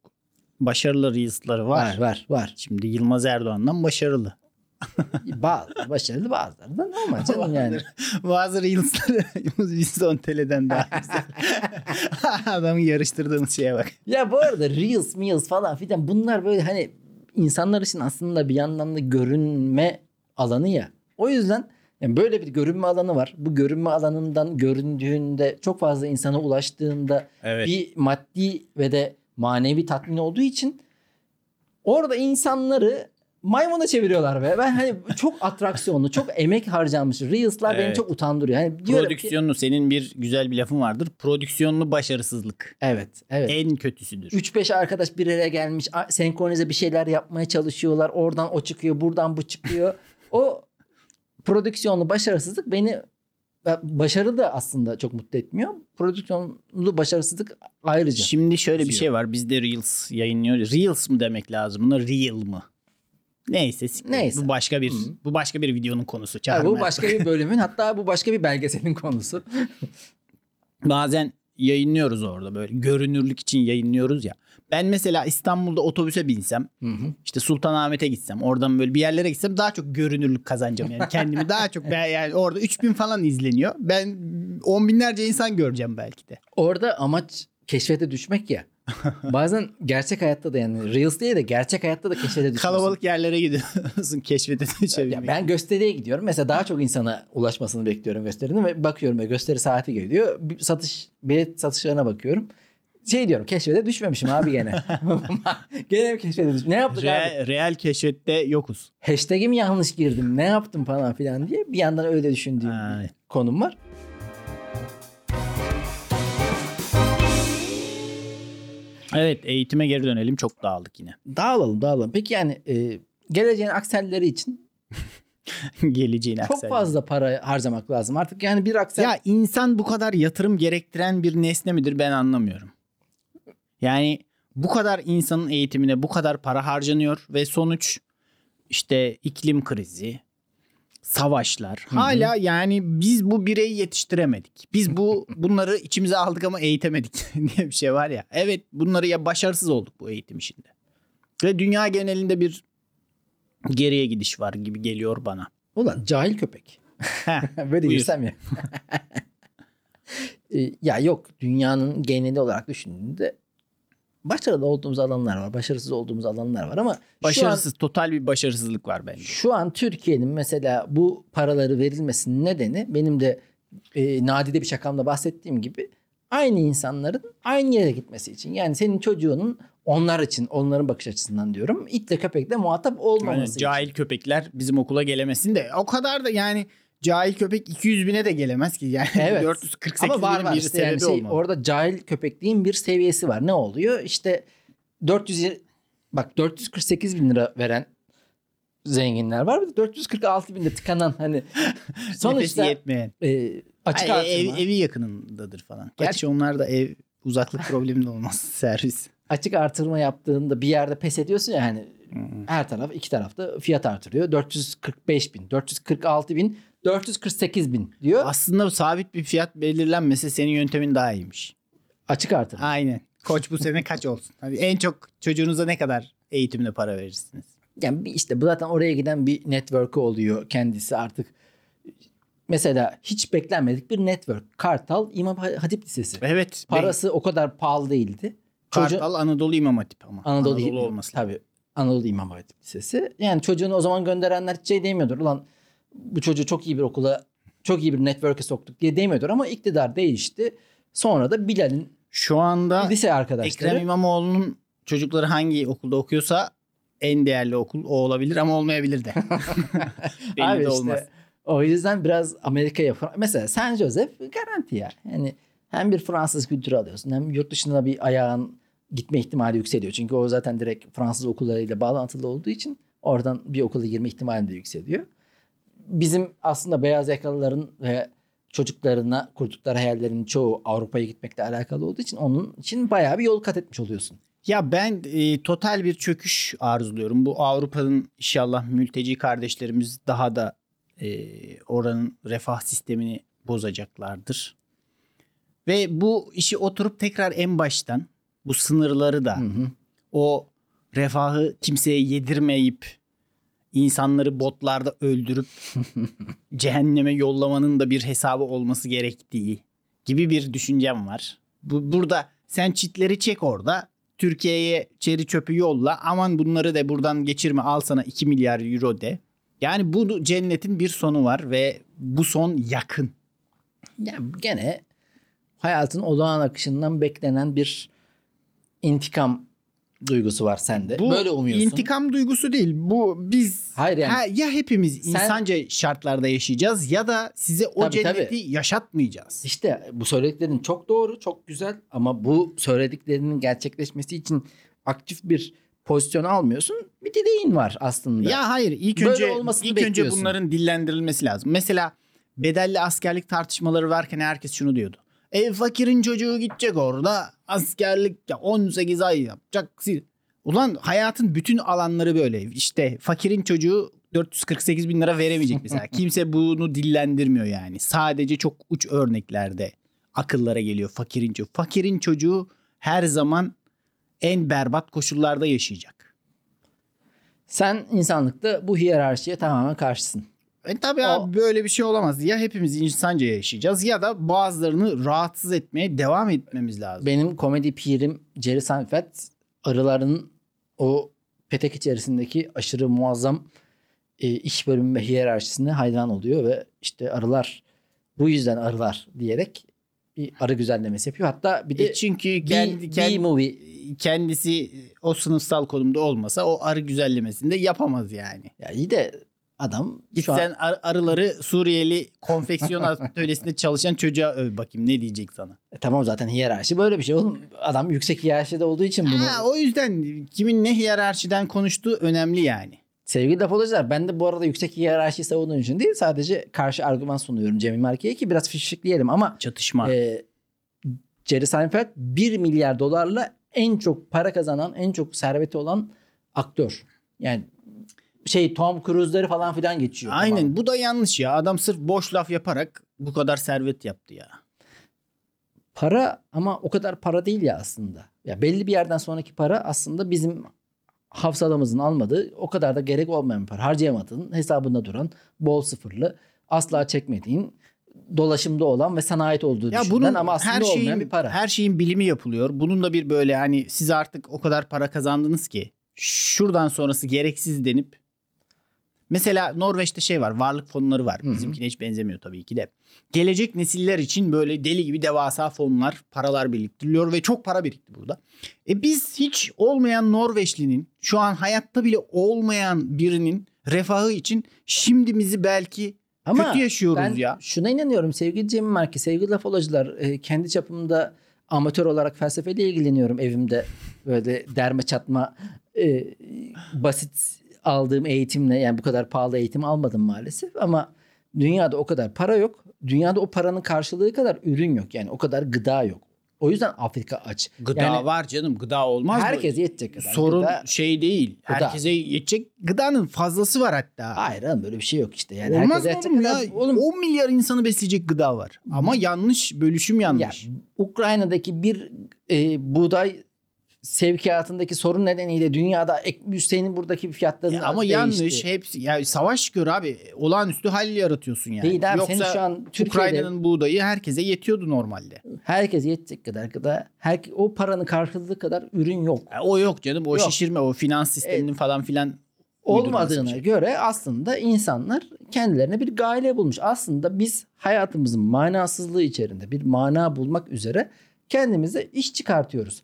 [SPEAKER 2] başarılı Reels'ları var.
[SPEAKER 1] Var var var.
[SPEAKER 2] Şimdi Yılmaz Erdoğan'dan başarılı.
[SPEAKER 1] Bazı başarılı bazıları da normal canım yani.
[SPEAKER 2] Bazı Reels'ları 110 TL'den daha güzel. Adamı yarıştırdığınız şeye bak.
[SPEAKER 1] Ya bu arada Reels, Meals falan filan bunlar böyle hani insanlar için aslında bir yandan da görünme alanı ya. O yüzden yani böyle bir görünme alanı var. Bu görünme alanından göründüğünde çok fazla insana ulaştığında
[SPEAKER 2] Evet.
[SPEAKER 1] bir maddi ve de manevi tatmin olduğu için orada insanları maymuna çeviriyorlar be. Ben hani çok atraksiyonlu, çok emek harcanmış. Reels'lar beni
[SPEAKER 2] Evet.
[SPEAKER 1] çok utandırıyor. Hani diyorum ki
[SPEAKER 2] Prodüksiyonlu senin bir güzel bir lafın vardır. Prodüksiyonlu başarısızlık.
[SPEAKER 1] evet, evet.
[SPEAKER 2] En kötüsüdür.
[SPEAKER 1] 3-5 arkadaş bir araya gelmiş senkronize bir şeyler yapmaya çalışıyorlar. Oradan o çıkıyor, buradan bu çıkıyor. o prodüksiyonlu başarısızlık beni başarı da aslında çok mutlu etmiyor. Prodüksiyonlu başarısızlık ayrıca.
[SPEAKER 2] Şimdi şöyle bir şey var. Biz de Reels yayınlıyoruz. Reels mı demek lazım buna? Real mı? Neyse.
[SPEAKER 1] Neyse.
[SPEAKER 2] Bu başka bir
[SPEAKER 1] Hı.
[SPEAKER 2] bu başka bir videonun konusu. Çağrı
[SPEAKER 1] bu başka bir bölümün hatta bu başka bir belgeselin konusu.
[SPEAKER 2] Bazen yayınlıyoruz orada böyle görünürlük için yayınlıyoruz ya. Ben mesela İstanbul'da otobüse binsem
[SPEAKER 1] Hı hı.
[SPEAKER 2] işte Sultanahmet'e gitsem oradan böyle bir yerlere gitsem daha çok görünürlük kazanacağım yani kendimi daha çok ben yani orada 3000 falan izleniyor. Ben on binlerce insan göreceğim belki de.
[SPEAKER 1] Orada amaç keşfete düşmek ya. Bazen gerçek hayatta da yani Reels değil de gerçek hayatta da keşfete düşüyorsun.
[SPEAKER 2] Kalabalık yerlere gidiyorsun keşfete düşebilmek.
[SPEAKER 1] ben gösteriye gidiyorum. Mesela daha çok insana ulaşmasını bekliyorum gösterinin ve bakıyorum ve gösteri saati geliyor. Satış bilet satışlarına bakıyorum. Şey diyorum keşfete düşmemişim abi gene. gene mi keşfete düş? Ne yaptık abi?
[SPEAKER 2] Re- real keşfette yokuz.
[SPEAKER 1] Hashtag'i mi yanlış girdim? Ne yaptım falan filan diye bir yandan öyle düşündüğüm
[SPEAKER 2] Ha.
[SPEAKER 1] bir konum var.
[SPEAKER 2] Evet eğitime geri dönelim çok dağıldık yine.
[SPEAKER 1] Dağılalım dağılalım. Peki yani e, geleceğin akselleri için
[SPEAKER 2] Geleceğin
[SPEAKER 1] çok
[SPEAKER 2] akselleri.
[SPEAKER 1] fazla para harcamak lazım. Artık yani bir aksel
[SPEAKER 2] Ya insan bu kadar yatırım gerektiren bir nesne midir ben anlamıyorum. Yani bu kadar insanın eğitimine bu kadar para harcanıyor ve sonuç işte iklim krizi, savaşlar.
[SPEAKER 1] hı.
[SPEAKER 2] Hala yani biz bu bireyi yetiştiremedik. Biz bu bunları içimize aldık ama eğitemedik diye bir şey var ya. Evet bunları ya başarısız olduk bu eğitim işinde. Ve dünya genelinde bir geriye gidiş var gibi geliyor bana.
[SPEAKER 1] Ulan cahil köpek. Böyle girsem ya. E, ya yok dünyanın geneli olarak düşündüğünde başarılı olduğumuz alanlar var. Başarısız olduğumuz alanlar var ama
[SPEAKER 2] başarısız, total bir başarısızlık var bence.
[SPEAKER 1] şu an, an Türkiye'nin mesela bu paraları verilmesinin nedeni benim de e, nadide bir şakamda bahsettiğim gibi aynı insanların aynı yere gitmesi için. Yani senin çocuğunun onlar için, onların bakış açısından diyorum. itle köpekle muhatap olmaması
[SPEAKER 2] Aynen,
[SPEAKER 1] için.
[SPEAKER 2] cahil köpekler bizim okula gelemesin de o kadar da yani cahil köpek 200 bine de gelemez ki yani
[SPEAKER 1] Evet.
[SPEAKER 2] 448
[SPEAKER 1] Ama var var
[SPEAKER 2] bir
[SPEAKER 1] işte yani şey,
[SPEAKER 2] olmalı.
[SPEAKER 1] orada cahil köpekliğin bir seviyesi var. Ne oluyor? İşte 400 bak 448 bin lira veren zenginler var. Bir de 446 binde tıkanan hani sonuçta
[SPEAKER 2] yetmeyen.
[SPEAKER 1] e, açık
[SPEAKER 2] Ay, ev-
[SPEAKER 1] artırma.
[SPEAKER 2] evi yakınındadır falan. Gerçi onlar da ev uzaklık problemi de olmaz servis.
[SPEAKER 1] açık artırma yaptığında bir yerde pes ediyorsun ya hani
[SPEAKER 2] Hmm.
[SPEAKER 1] her taraf iki tarafta fiyat artırıyor. 445 bin, 446 bin, 448 bin diyor.
[SPEAKER 2] Aslında sabit bir fiyat belirlenmese senin yöntemin daha iyiymiş.
[SPEAKER 1] Açık artırma.
[SPEAKER 2] Aynen. Koç bu sene kaç olsun? Hani en çok çocuğunuza ne kadar eğitimine para verirsiniz?
[SPEAKER 1] Yani işte bu zaten oraya giden bir network'ü oluyor kendisi artık. Mesela hiç beklenmedik bir network. Kartal İmam Hatip Lisesi.
[SPEAKER 2] Evet.
[SPEAKER 1] Parası o kadar pahalı değildi. Çocuğu-
[SPEAKER 2] Kartal Anadolu İmam Hatip ama.
[SPEAKER 1] Anadolu, İmam-
[SPEAKER 2] olması.
[SPEAKER 1] Tabii. Anadolu İmam Hatip Lisesi. Yani çocuğunu o zaman gönderenler hiç şey demiyordur. Ulan bu çocuğu çok iyi bir okula, çok iyi bir network'e soktuk diye demiyordur. Ama iktidar değişti. Sonra da Bilal'in
[SPEAKER 2] Şu anda
[SPEAKER 1] lise arkadaşları.
[SPEAKER 2] Ekrem İmamoğlu'nun çocukları hangi okulda okuyorsa en değerli okul o olabilir ama olmayabilir de. Belli
[SPEAKER 1] Abi
[SPEAKER 2] de
[SPEAKER 1] işte
[SPEAKER 2] olmaz.
[SPEAKER 1] o yüzden biraz Amerika'ya Fra- mesela San Josef garanti ya. Yani hem bir Fransız kültürü alıyorsun hem yurt dışına bir ayağın gitme ihtimali yükseliyor. Çünkü o zaten direkt Fransız okullarıyla bağlantılı olduğu için oradan bir okula girme ihtimali de yükseliyor. Bizim aslında beyaz yakalıların ve çocuklarına kurdukları hayallerin çoğu Avrupa'ya gitmekle alakalı olduğu için onun için bayağı bir yol kat etmiş oluyorsun.
[SPEAKER 2] Ya ben e, total bir çöküş arzuluyorum. Bu Avrupa'nın inşallah mülteci kardeşlerimiz daha da e, oranın refah sistemini bozacaklardır. Ve bu işi oturup tekrar en baştan bu sınırları da
[SPEAKER 1] Hı hı.
[SPEAKER 2] o refahı kimseye yedirmeyip insanları botlarda öldürüp cehenneme yollamanın da bir hesabı olması gerektiği gibi bir düşüncem var. Bu, burada sen çitleri çek orada. Türkiye'ye çeri çöpü yolla. Aman bunları da buradan geçirme al sana 2 milyar euro de. Yani bu cennetin bir sonu var ve bu son yakın.
[SPEAKER 1] Ya gene hayatın olağan akışından beklenen bir intikam duygusu var sende.
[SPEAKER 2] Bu
[SPEAKER 1] Böyle umuyorsun.
[SPEAKER 2] intikam duygusu değil. Bu biz
[SPEAKER 1] Hayır yani.
[SPEAKER 2] Ha, ya hepimiz
[SPEAKER 1] Sen-
[SPEAKER 2] insanca şartlarda yaşayacağız ya da size o
[SPEAKER 1] Tabii,
[SPEAKER 2] cenneti
[SPEAKER 1] tabii.
[SPEAKER 2] yaşatmayacağız.
[SPEAKER 1] İşte bu söylediklerin çok doğru, çok güzel ama bu söylediklerinin gerçekleşmesi için aktif bir pozisyon almıyorsun. Bir dileğin var aslında.
[SPEAKER 2] Ya hayır ilk
[SPEAKER 1] Böyle
[SPEAKER 2] önce
[SPEAKER 1] olmasını
[SPEAKER 2] ilk önce
[SPEAKER 1] bekliyorsun.
[SPEAKER 2] bunların dillendirilmesi lazım. Mesela bedelli askerlik tartışmaları varken herkes şunu diyordu. E fakirin çocuğu gidecek orada askerlik ya 18 ay yapacak. Ulan hayatın bütün alanları böyle. İşte fakirin çocuğu 448 bin lira veremeyecek mesela. Kimse bunu dillendirmiyor yani. Sadece çok uç örneklerde akıllara geliyor fakirin çocuğu. Fakirin çocuğu her zaman en berbat koşullarda yaşayacak.
[SPEAKER 1] Sen insanlıkta bu hiyerarşiye tamamen karşısın.
[SPEAKER 2] E tabii
[SPEAKER 1] O-
[SPEAKER 2] abi böyle bir şey olamaz. Ya hepimiz insanca yaşayacağız ya da bazılarını rahatsız etmeye devam etmemiz lazım.
[SPEAKER 1] Benim komedi pirim Jerry Seinfeld arıların o petek içerisindeki aşırı muazzam e, iş bölümü ve hiyerarşisine hayran oluyor ve işte arılar bu yüzden arılar diyerek bir arı güzellemesi yapıyor. Hatta bir de
[SPEAKER 2] E çünkü kendi, kendi-
[SPEAKER 1] movie
[SPEAKER 2] kendisi o sınıfsal konumda olmasa o arı güzellemesini de yapamaz yani.
[SPEAKER 1] ya iyi de adam
[SPEAKER 2] Git
[SPEAKER 1] şu an
[SPEAKER 2] sen ar- arıları Suriyeli konfeksiyon atölyesinde çalışan çocuğa öv bakayım ne diyecek sana.
[SPEAKER 1] E, tamam zaten hiyerarşi böyle bir şey oğlum. Adam yüksek hiyerarşide olduğu için bunu
[SPEAKER 2] Ha, o yüzden kimin ne hiyerarşiden konuştuğu önemli yani.
[SPEAKER 1] Sevgili apolojiler ben de bu arada yüksek hiyerarşiyi savunduğum için değil sadece karşı argüman sunuyorum Cemil Marke'ye ki biraz fişfikleyelim ama
[SPEAKER 2] Çatışma.
[SPEAKER 1] e, Jerry Seinfeld 1 milyar dolarla en çok para kazanan en çok serveti olan aktör. Yani şey Tom Cruise'ları falan filan geçiyor.
[SPEAKER 2] Aynen
[SPEAKER 1] Tamam.
[SPEAKER 2] bu da yanlış ya. Adam sırf boş laf yaparak bu kadar servet yaptı ya.
[SPEAKER 1] Para ama o kadar para değil ya aslında. Ya belli bir yerden sonraki para aslında bizim hafsalamızın almadığı o kadar da gerek olmayan bir para. Harcayamadığın, hesabında duran, bol sıfırlı, asla çekmediğin, dolaşımda olan ve sana ait olduğu
[SPEAKER 2] Ya
[SPEAKER 1] düşünülen
[SPEAKER 2] bunun
[SPEAKER 1] ama aslında
[SPEAKER 2] her
[SPEAKER 1] olmayan
[SPEAKER 2] şeyin
[SPEAKER 1] bir para.
[SPEAKER 2] her şeyin bilimi yapılıyor. Bunun da bir böyle hani siz artık o kadar para kazandınız ki şuradan sonrası gereksiz denip mesela Norveç'te şey var varlık fonları var. Bizimkine hiç benzemiyor tabii ki de. Gelecek nesiller için böyle deli gibi devasa fonlar, paralar biriktiriliyor ve çok para birikti burada. E biz hiç olmayan Norveçlinin şu an hayatta bile olmayan birinin refahı için şimdimizi belki
[SPEAKER 1] Ama
[SPEAKER 2] kötü yaşıyoruz
[SPEAKER 1] ben
[SPEAKER 2] ya.
[SPEAKER 1] şuna inanıyorum sevgili Cemil Marki, sevgili lafolojlar. e, kendi çapımda amatör olarak felsefeyle ilgileniyorum evimde. Böyle derme çatma e, basit aldığım eğitimle yani bu kadar pahalı eğitim almadım maalesef ama dünyada o kadar para yok. Dünyada o paranın karşılığı kadar ürün yok. Yani o kadar gıda yok. O yüzden Afrika aç.
[SPEAKER 2] Gıda
[SPEAKER 1] Yani
[SPEAKER 2] var canım gıda olmaz mı?
[SPEAKER 1] herkes yetecek kadar.
[SPEAKER 2] Sorun
[SPEAKER 1] gıda-
[SPEAKER 2] şey değil.
[SPEAKER 1] Gıda.
[SPEAKER 2] Herkese yetecek gıdanın fazlası var hatta.
[SPEAKER 1] Hayır oğlum böyle bir şey yok işte. Yani
[SPEAKER 2] Olmaz mı oğlum ya?
[SPEAKER 1] kadar- Oğlum
[SPEAKER 2] 10 milyar insanı besleyecek gıda var. Ama yanlış, bölüşüm
[SPEAKER 1] Ya,
[SPEAKER 2] yanlış.
[SPEAKER 1] Ukrayna'daki bir e, buğday sevkiyatındaki sorun nedeniyle dünyada Hüseyin'in buradaki fiyatları
[SPEAKER 2] Ya ama
[SPEAKER 1] değişti.
[SPEAKER 2] yanlış hepsi. Ya savaş gör abi. Olağanüstü hal yaratıyorsun yani.
[SPEAKER 1] Değil abi,
[SPEAKER 2] Yoksa
[SPEAKER 1] şu an Türkiye'de-
[SPEAKER 2] Ukrayna'nın buğdayı herkese yetiyordu normalde.
[SPEAKER 1] Herkes yetecek kadar gıda. Her, o paranın karşılığı kadar ürün yok.
[SPEAKER 2] Ya o yok canım. O
[SPEAKER 1] Yok.
[SPEAKER 2] şişirme, o finans sisteminin falan filan
[SPEAKER 1] Olmadığına
[SPEAKER 2] şey.
[SPEAKER 1] göre aslında insanlar kendilerine bir gayle bulmuş. Aslında biz hayatımızın manasızlığı içerisinde bir mana bulmak üzere kendimize iş çıkartıyoruz.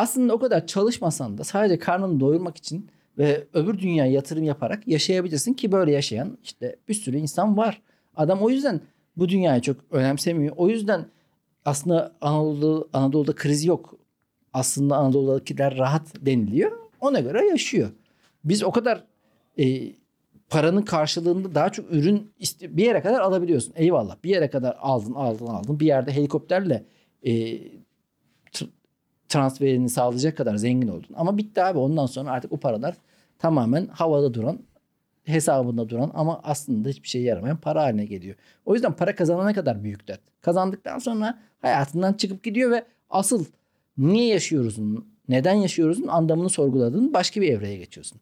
[SPEAKER 1] Aslında o kadar çalışmasan da sadece karnını doyurmak için ve öbür dünyaya yatırım yaparak yaşayabilirsin ki böyle yaşayan işte bir sürü insan var. Adam o yüzden bu dünyayı çok önemsemiyor. O yüzden aslında Anadolu, Anadolu'da kriz yok. Aslında Anadolu'dakiler rahat deniliyor. Ona göre yaşıyor. Biz o kadar e, paranın karşılığında daha çok ürün bir yere kadar alabiliyorsun. Eyvallah. Bir yere kadar aldın, aldın, aldın. Bir yerde helikopterle e, transferini sağlayacak kadar zengin oldun. Ama bitti abi. Ondan sonra artık o paralar tamamen havada duran, hesabında duran ama aslında hiçbir şeye yaramayan para haline geliyor. O yüzden para kazanana kadar büyük dert. Kazandıktan sonra hayatından çıkıp gidiyor ve asıl niye yaşıyoruzun, neden yaşıyoruzun anlamını sorguladığın başka bir evreye geçiyorsun.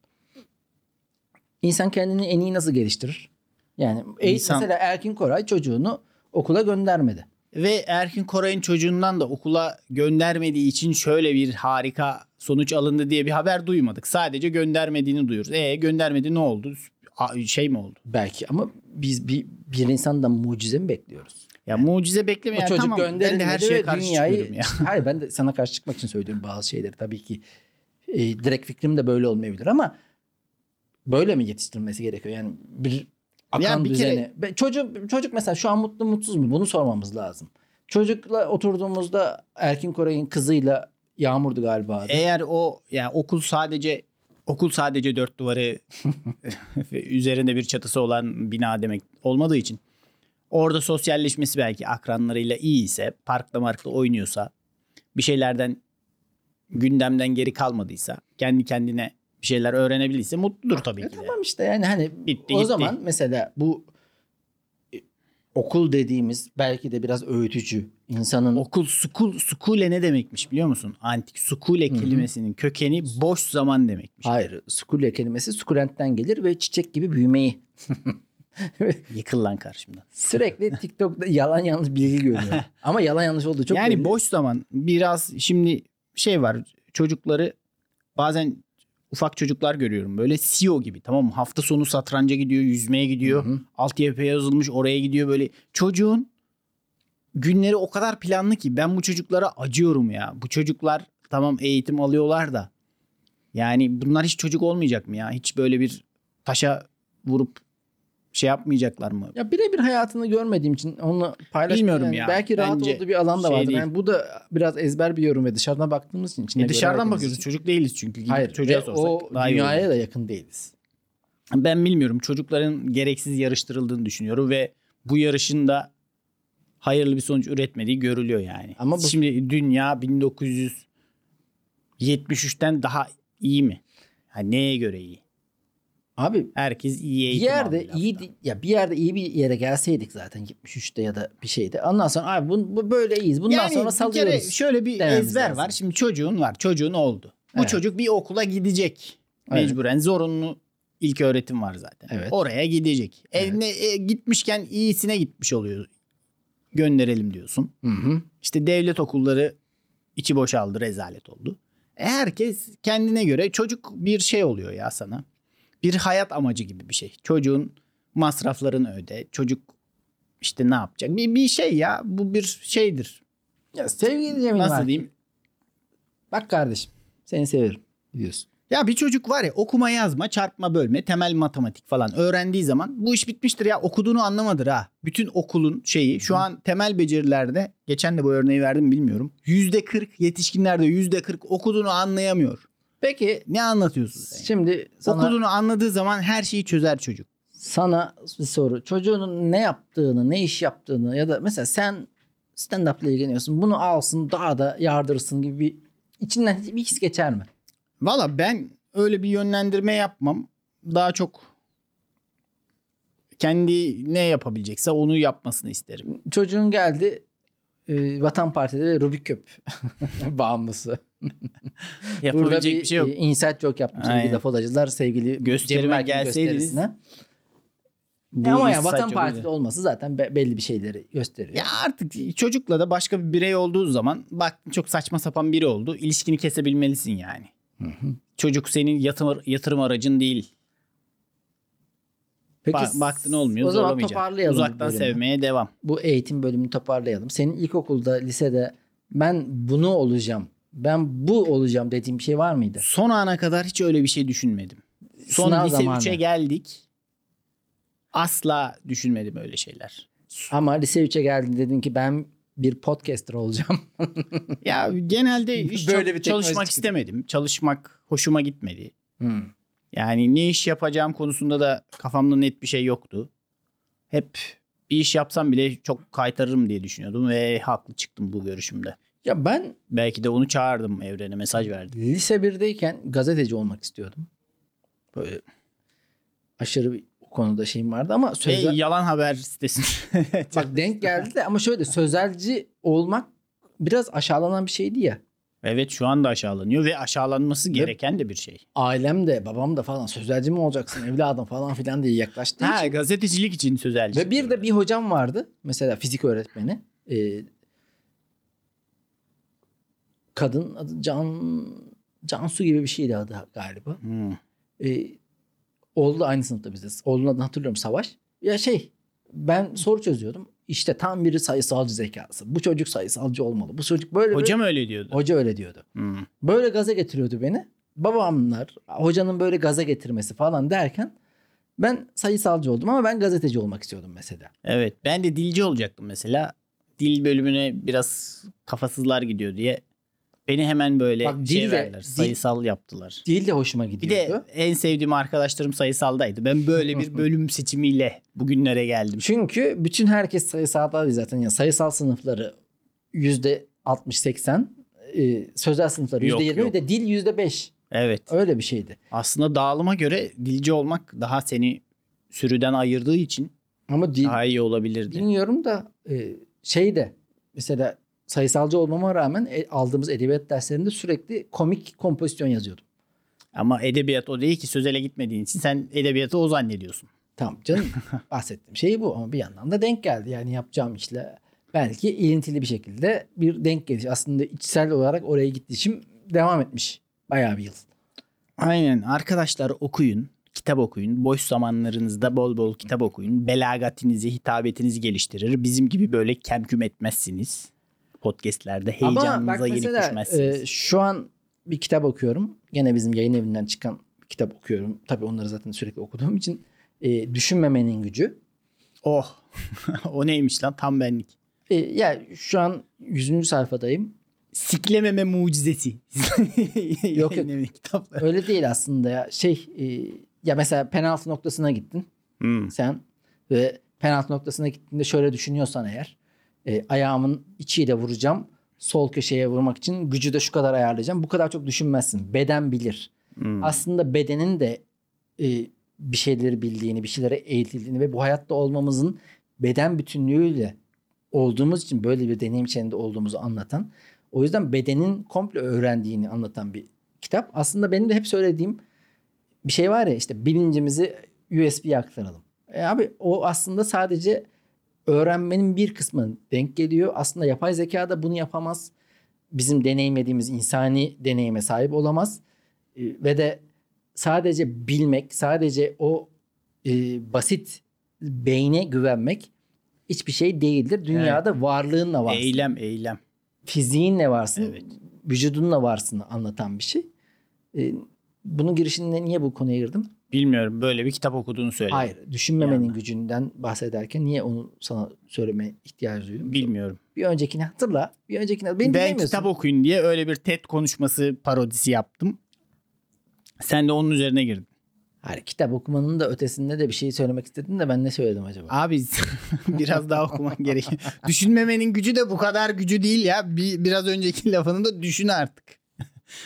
[SPEAKER 1] İnsan kendini en iyi nasıl geliştirir? Yani e-
[SPEAKER 2] İnsan-
[SPEAKER 1] mesela Erkin Koray çocuğunu okula göndermedi.
[SPEAKER 2] Ve Erkin Koray'ın çocuğundan da okula göndermediği için şöyle bir harika sonuç alındı diye bir haber duymadık. Sadece göndermediğini duyuyoruz. E göndermedi ne oldu? Şey mi oldu?
[SPEAKER 1] Belki ama biz bir, bir insandan mucize mi bekliyoruz?
[SPEAKER 2] Ya mucize bekleme
[SPEAKER 1] O
[SPEAKER 2] yani
[SPEAKER 1] çocuk
[SPEAKER 2] tamam. Ben de her şeye karşı
[SPEAKER 1] dünyayı...
[SPEAKER 2] çıkıyorum ya.
[SPEAKER 1] Hayır ben de sana karşı çıkmak için söylüyorum bazı şeyleri tabii ki. E, direkt fikrim de böyle olmayabilir ama böyle mi yetiştirilmesi gerekiyor? Yani bir akan
[SPEAKER 2] Ya bir
[SPEAKER 1] düzeni.
[SPEAKER 2] kere-
[SPEAKER 1] Çocuk, çocuk mesela şu an mutlu mutsuz mu? Bunu sormamız lazım. Çocukla oturduğumuzda Erkin Koray'ın kızıyla Yağmur'du galiba. adı.
[SPEAKER 2] Eğer o ya okul sadece okul sadece dört duvarı üzerinde bir çatısı olan bina demek olmadığı için orada sosyalleşmesi belki akranlarıyla iyi ise parkta markta oynuyorsa bir şeylerden gündemden geri kalmadıysa kendi kendine bir şeyler öğrenebildiyse mutludur tabii
[SPEAKER 1] E
[SPEAKER 2] ki de.
[SPEAKER 1] tamam işte yani hani
[SPEAKER 2] Bitti,
[SPEAKER 1] o
[SPEAKER 2] gitti.
[SPEAKER 1] zaman mesela bu e, okul dediğimiz belki de biraz öğütücü insanın
[SPEAKER 2] Okul sukul sukule ne demekmiş biliyor musun? Antik sukule
[SPEAKER 1] Hı hı.
[SPEAKER 2] kelimesinin kökeni boş zaman demekmiş.
[SPEAKER 1] hayır sukule kelimesi sukulentten gelir ve çiçek gibi büyümeyi
[SPEAKER 2] Yıkıl lan karşımdan.
[SPEAKER 1] sürekli TikTok'ta yalan yanlış bilgi görüyorum. Ama yalan yanlış olduğu çok
[SPEAKER 2] yani
[SPEAKER 1] belli.
[SPEAKER 2] boş zaman biraz şimdi şey var çocukları bazen ufak çocuklar görüyorum böyle CEO gibi tamam mı? Hafta sonu satranca gidiyor, yüzmeye gidiyor.
[SPEAKER 1] Hı hı.
[SPEAKER 2] Altyapıya yazılmış oraya gidiyor böyle. Çocuğun günleri o kadar planlı ki ben bu çocuklara acıyorum ya. Bu çocuklar tamam eğitim alıyorlar da yani bunlar hiç çocuk olmayacak mı ya? Hiç böyle bir taşa vurup şey yapmayacaklar mı?
[SPEAKER 1] Ya birebir hayatını görmediğim için onunla paylaşmıyorum.
[SPEAKER 2] Bilmiyorum
[SPEAKER 1] yani.
[SPEAKER 2] ya.
[SPEAKER 1] Belki rahat
[SPEAKER 2] Bence
[SPEAKER 1] olduğu bir alan da
[SPEAKER 2] şey
[SPEAKER 1] vardır.
[SPEAKER 2] değil.
[SPEAKER 1] Yani bu da biraz ezber bir yorum ve dışarıdan baktığımız için. içine
[SPEAKER 2] E dışarıdan bakıyoruz.
[SPEAKER 1] için.
[SPEAKER 2] Çocuk değiliz çünkü. Gidip
[SPEAKER 1] Hayır.
[SPEAKER 2] çocuğa sorsak
[SPEAKER 1] o
[SPEAKER 2] daha iyi
[SPEAKER 1] dünyaya da yakın değiliz.
[SPEAKER 2] Ben bilmiyorum. Çocukların gereksiz yarıştırıldığını düşünüyorum ve bu yarışın da hayırlı bir sonuç üretmediği görülüyor yani.
[SPEAKER 1] Ama bu-
[SPEAKER 2] Şimdi dünya 1973'ten daha iyi mi? Ha, neye göre iyi?
[SPEAKER 1] Abi
[SPEAKER 2] Herkes iyi
[SPEAKER 1] bir
[SPEAKER 2] eğitim
[SPEAKER 1] yerde
[SPEAKER 2] aldı
[SPEAKER 1] iyi ya bir yerde iyi bir yere gelseydik zaten 73'te ya da bir şeyde. Ondan sonra abi bu, bu böyle iyiyiz. Bundan
[SPEAKER 2] yani
[SPEAKER 1] sonra
[SPEAKER 2] bir
[SPEAKER 1] salıyoruz.
[SPEAKER 2] kere şöyle bir ezber
[SPEAKER 1] lazım.
[SPEAKER 2] var. Şimdi çocuğun var. Çocuğun oldu. Bu
[SPEAKER 1] Evet.
[SPEAKER 2] çocuk bir okula gidecek.
[SPEAKER 1] Evet.
[SPEAKER 2] Mecburen zorunlu ilk öğretim var zaten.
[SPEAKER 1] Evet.
[SPEAKER 2] Oraya gidecek.
[SPEAKER 1] Evet.
[SPEAKER 2] E, ne- e, gitmişken iyisine gitmiş oluyor. Gönderelim diyorsun.
[SPEAKER 1] Hı hı.
[SPEAKER 2] İşte devlet okulları içi boşaldı, rezalet oldu. E herkes kendine göre çocuk bir şey oluyor ya sana. Bir hayat amacı gibi bir şey. Çocuğun masraflarını öde. Çocuk işte ne yapacak? Bir, bir şey ya. Bu bir şeydir.
[SPEAKER 1] Ya sevgili Cemil
[SPEAKER 2] Nasıl
[SPEAKER 1] Mark,
[SPEAKER 2] diyeyim?
[SPEAKER 1] Bak kardeşim seni severim diyorsun.
[SPEAKER 2] Ya bir çocuk var ya okuma yazma, çarpma bölme, temel matematik falan öğrendiği zaman bu iş bitmiştir ya. Okuduğunu anlamadır ha. Bütün okulun şeyi şu an temel becerilerde geçen de bu örneği verdim bilmiyorum. Yüzde 40 yetişkinlerde yüzde 40 okuduğunu anlayamıyor.
[SPEAKER 1] Peki
[SPEAKER 2] Ne anlatıyorsun sen?
[SPEAKER 1] şimdi sana,
[SPEAKER 2] Okuduğunu anladığı zaman her şeyi çözer çocuk.
[SPEAKER 1] sana bir soru. Çocuğunun ne yaptığını, ne iş yaptığını ya da mesela sen stand-up ile ilgileniyorsun. Bunu alsın daha da yardırsın gibi bir içinden bir his geçer mi?
[SPEAKER 2] Valla ben öyle bir yönlendirme yapmam. Daha çok kendi ne yapabilecekse onu yapmasını isterim.
[SPEAKER 1] Çocuğun geldi e, Vatan Partisi'de ve Rubik Küp bağımlısı. Burada bir,
[SPEAKER 2] bir şey yok.
[SPEAKER 1] e, insert joke yaptım sevgili
[SPEAKER 2] Aynen.
[SPEAKER 1] lafodacılar, sevgili
[SPEAKER 2] Gösterime gelseydiniz. Bu
[SPEAKER 1] E ama ya
[SPEAKER 2] insight
[SPEAKER 1] Vatan
[SPEAKER 2] çok güzel.
[SPEAKER 1] olması zaten be- belli bir şeyleri gösteriyor.
[SPEAKER 2] Ya artık çocukla da başka bir birey olduğu zaman bak çok saçma sapan biri oldu. İlişkini kesebilmelisin yani. Çocuk senin yatırım, yatırım aracın değil.
[SPEAKER 1] Peki
[SPEAKER 2] Ba- baktın olmuyor
[SPEAKER 1] o zaman toparlayalım
[SPEAKER 2] Uzaktan sevmeye devam.
[SPEAKER 1] Bu eğitim bölümünü toparlayalım. Senin ilkokulda, lisede ben bunu olacağım, ben bu olacağım dediğin bir şey var mıydı?
[SPEAKER 2] Son ana kadar hiç öyle bir şey düşünmedim. Son
[SPEAKER 1] Sınav
[SPEAKER 2] lise
[SPEAKER 1] zamanı.
[SPEAKER 2] 3'e geldik. Asla düşünmedim öyle şeyler.
[SPEAKER 1] Ama lise 3'e geldin dedin ki ben bir podcaster olacağım.
[SPEAKER 2] Ya genelde hiç
[SPEAKER 1] Böyle
[SPEAKER 2] çok
[SPEAKER 1] bir
[SPEAKER 2] çalışmak
[SPEAKER 1] çıktı.
[SPEAKER 2] istemedim. Çalışmak hoşuma gitmedi.
[SPEAKER 1] Hmm.
[SPEAKER 2] Yani ne iş yapacağım konusunda da kafamda net bir şey yoktu. Hep bir iş yapsam bile çok kaytarırım diye düşünüyordum ve haklı çıktım bu görüşümde.
[SPEAKER 1] Ya ben
[SPEAKER 2] Belki de onu çağırdım evrene mesaj verdim.
[SPEAKER 1] lise 1'deyken gazeteci olmak istiyordum. Böyle aşırı bir o konuda şeyim vardı ama sözel...
[SPEAKER 2] yalan haber sitesinde.
[SPEAKER 1] Bak denk geldi de ama şöyle sözelci olmak biraz aşağılanan bir şeydi ya.
[SPEAKER 2] evet şu anda aşağılanıyor ve aşağılanması gereken de bir şey.
[SPEAKER 1] Ailem de babam da falan sözelci mi olacaksın evladım falan filan diye yaklaştığı
[SPEAKER 2] Ha
[SPEAKER 1] için.
[SPEAKER 2] gazetecilik için sözelci.
[SPEAKER 1] Ve bir de bir hocam vardı. Mesela fizik öğretmeni. Ee, kadın adı Can Cansu gibi bir şeydi adı galiba.
[SPEAKER 2] Hmm.
[SPEAKER 1] Ee, oğlu da aynı sınıfta bizde. Oğlunun adını hatırlıyorum Savaş. Ya şey ben soru çözüyordum. İşte tam biri sayısalcı zekası. Bu çocuk sayısalcı olmalı. Bu çocuk böyle
[SPEAKER 2] Hocam öyle diyordu.
[SPEAKER 1] hoca öyle diyordu.
[SPEAKER 2] Hmm.
[SPEAKER 1] Böyle gaza getiriyordu beni. Babamlar, hocanın böyle gaza getirmesi falan derken ben sayısalcı oldum ama ben gazeteci olmak istiyordum mesela.
[SPEAKER 2] Evet ben de dilci olacaktım mesela. Dil bölümüne biraz kafasızlar gidiyor diye. Beni hemen böyle
[SPEAKER 1] Bak,
[SPEAKER 2] şey
[SPEAKER 1] dil de-
[SPEAKER 2] verdiler.
[SPEAKER 1] dil-
[SPEAKER 2] Sayısal yaptılar.
[SPEAKER 1] Dil de hoşuma
[SPEAKER 2] Bir
[SPEAKER 1] gidiyordu.
[SPEAKER 2] de en sevdiğim arkadaşlarım sayısaldaydı. Ben böyle bir bölüm seçimiyle bugünlere geldim.
[SPEAKER 1] Çünkü bütün herkes sayısalda zaten. Yani sayısal sınıfları yüzde 60-80 e, sözel sınıfları
[SPEAKER 2] Yok,
[SPEAKER 1] yüzde 20
[SPEAKER 2] yok.
[SPEAKER 1] bir de dil yüzde 5.
[SPEAKER 2] Evet.
[SPEAKER 1] Öyle bir şeydi.
[SPEAKER 2] Aslında dağılıma göre dilci olmak daha seni sürüden ayırdığı için
[SPEAKER 1] Ama dil
[SPEAKER 2] daha iyi olabilirdi.
[SPEAKER 1] bilmiyorum da e, şey de mesela sayısalcı olmama rağmen e, aldığımız edebiyat derslerinde sürekli komik kompozisyon yazıyordum.
[SPEAKER 2] Ama edebiyat o değil ki sözele gitmediğin için sen edebiyatı o zannediyorsun.
[SPEAKER 1] Tamam canım bahsettiğim şey bu ama bir yandan da denk geldi. Yani yapacağım işle belki ilintili bir şekilde bir denk geliş. Aslında içsel olarak oraya gidişim devam etmiş bayağı bir yıl.
[SPEAKER 2] Aynen arkadaşlar okuyun. Kitap okuyun. Boş zamanlarınızda bol bol kitap okuyun. Belagatinizi, hitabetinizi geliştirir. Bizim gibi böyle kemküm etmezsiniz. Podcastlerde heyecanınıza yenik
[SPEAKER 1] mesela
[SPEAKER 2] düşmezsiniz.
[SPEAKER 1] e, şu an bir kitap okuyorum. Gene bizim yayın evinden çıkan bir kitap okuyorum. Tabii onları zaten sürekli okuduğum için. E, düşünmemenin gücü.
[SPEAKER 2] Oh. o neymiş lan tam benlik.
[SPEAKER 1] E, ya şu an 100. sayfadayım.
[SPEAKER 2] Siklememe mucizesi.
[SPEAKER 1] Yok, yok. Öyle değil aslında ya. Şey e, ya mesela penaltı noktasına gittin.
[SPEAKER 2] Hmm.
[SPEAKER 1] sen ve penaltı noktasına gittiğinde şöyle düşünüyorsan eğer e, ayağımın içiyle vuracağım sol köşeye vurmak için gücü de şu kadar ayarlayacağım. Bu kadar çok düşünmezsin. Beden bilir.
[SPEAKER 2] Hmm.
[SPEAKER 1] Aslında bedenin de e, bir şeyleri bildiğini, bir şeylere eğitildiğini ve bu hayatta olmamızın beden bütünlüğüyle olduğumuz için böyle bir deneyim içerisinde olduğumuzu anlatan. O yüzden bedenin komple öğrendiğini anlatan bir kitap. Aslında benim de hep söylediğim bir şey var ya işte bilincimizi USB'ye aktaralım. E abi o aslında sadece öğrenmenin bir kısmı denk geliyor. Aslında yapay zeka da bunu yapamaz. Bizim deneyimlediğimiz insani deneyime sahip olamaz. E, ve de sadece bilmek, sadece o e, basit beyne güvenmek hiçbir şey değildir. Dünyada varlığınla varsın.
[SPEAKER 2] Eylem eylem.
[SPEAKER 1] Fiziğinle varsın.
[SPEAKER 2] Evet.
[SPEAKER 1] Vücudunla varsın anlatan bir şey. E, bunun girişinde niye bu konuya girdim?
[SPEAKER 2] Bilmiyorum böyle bir kitap okuduğunu söyle.
[SPEAKER 1] Hayır. Düşünmemenin
[SPEAKER 2] Yani.
[SPEAKER 1] gücünden bahsederken niye onu sana söyleme ihtiyacı duydum?
[SPEAKER 2] Bilmiyorum.
[SPEAKER 1] Bir öncekini hatırla. Bir öncekini Beni
[SPEAKER 2] ben kitap okuyun diye öyle bir TED konuşması parodisi yaptım. Sen de onun üzerine girdin.
[SPEAKER 1] Hayır, kitap okumanın da ötesinde de bir şey söylemek istedin de ben ne söyledim acaba?
[SPEAKER 2] Abi biraz daha okuman gerekiyor. Düşünmemenin gücü de bu kadar gücü değil ya. Bir, biraz önceki lafını da düşün artık.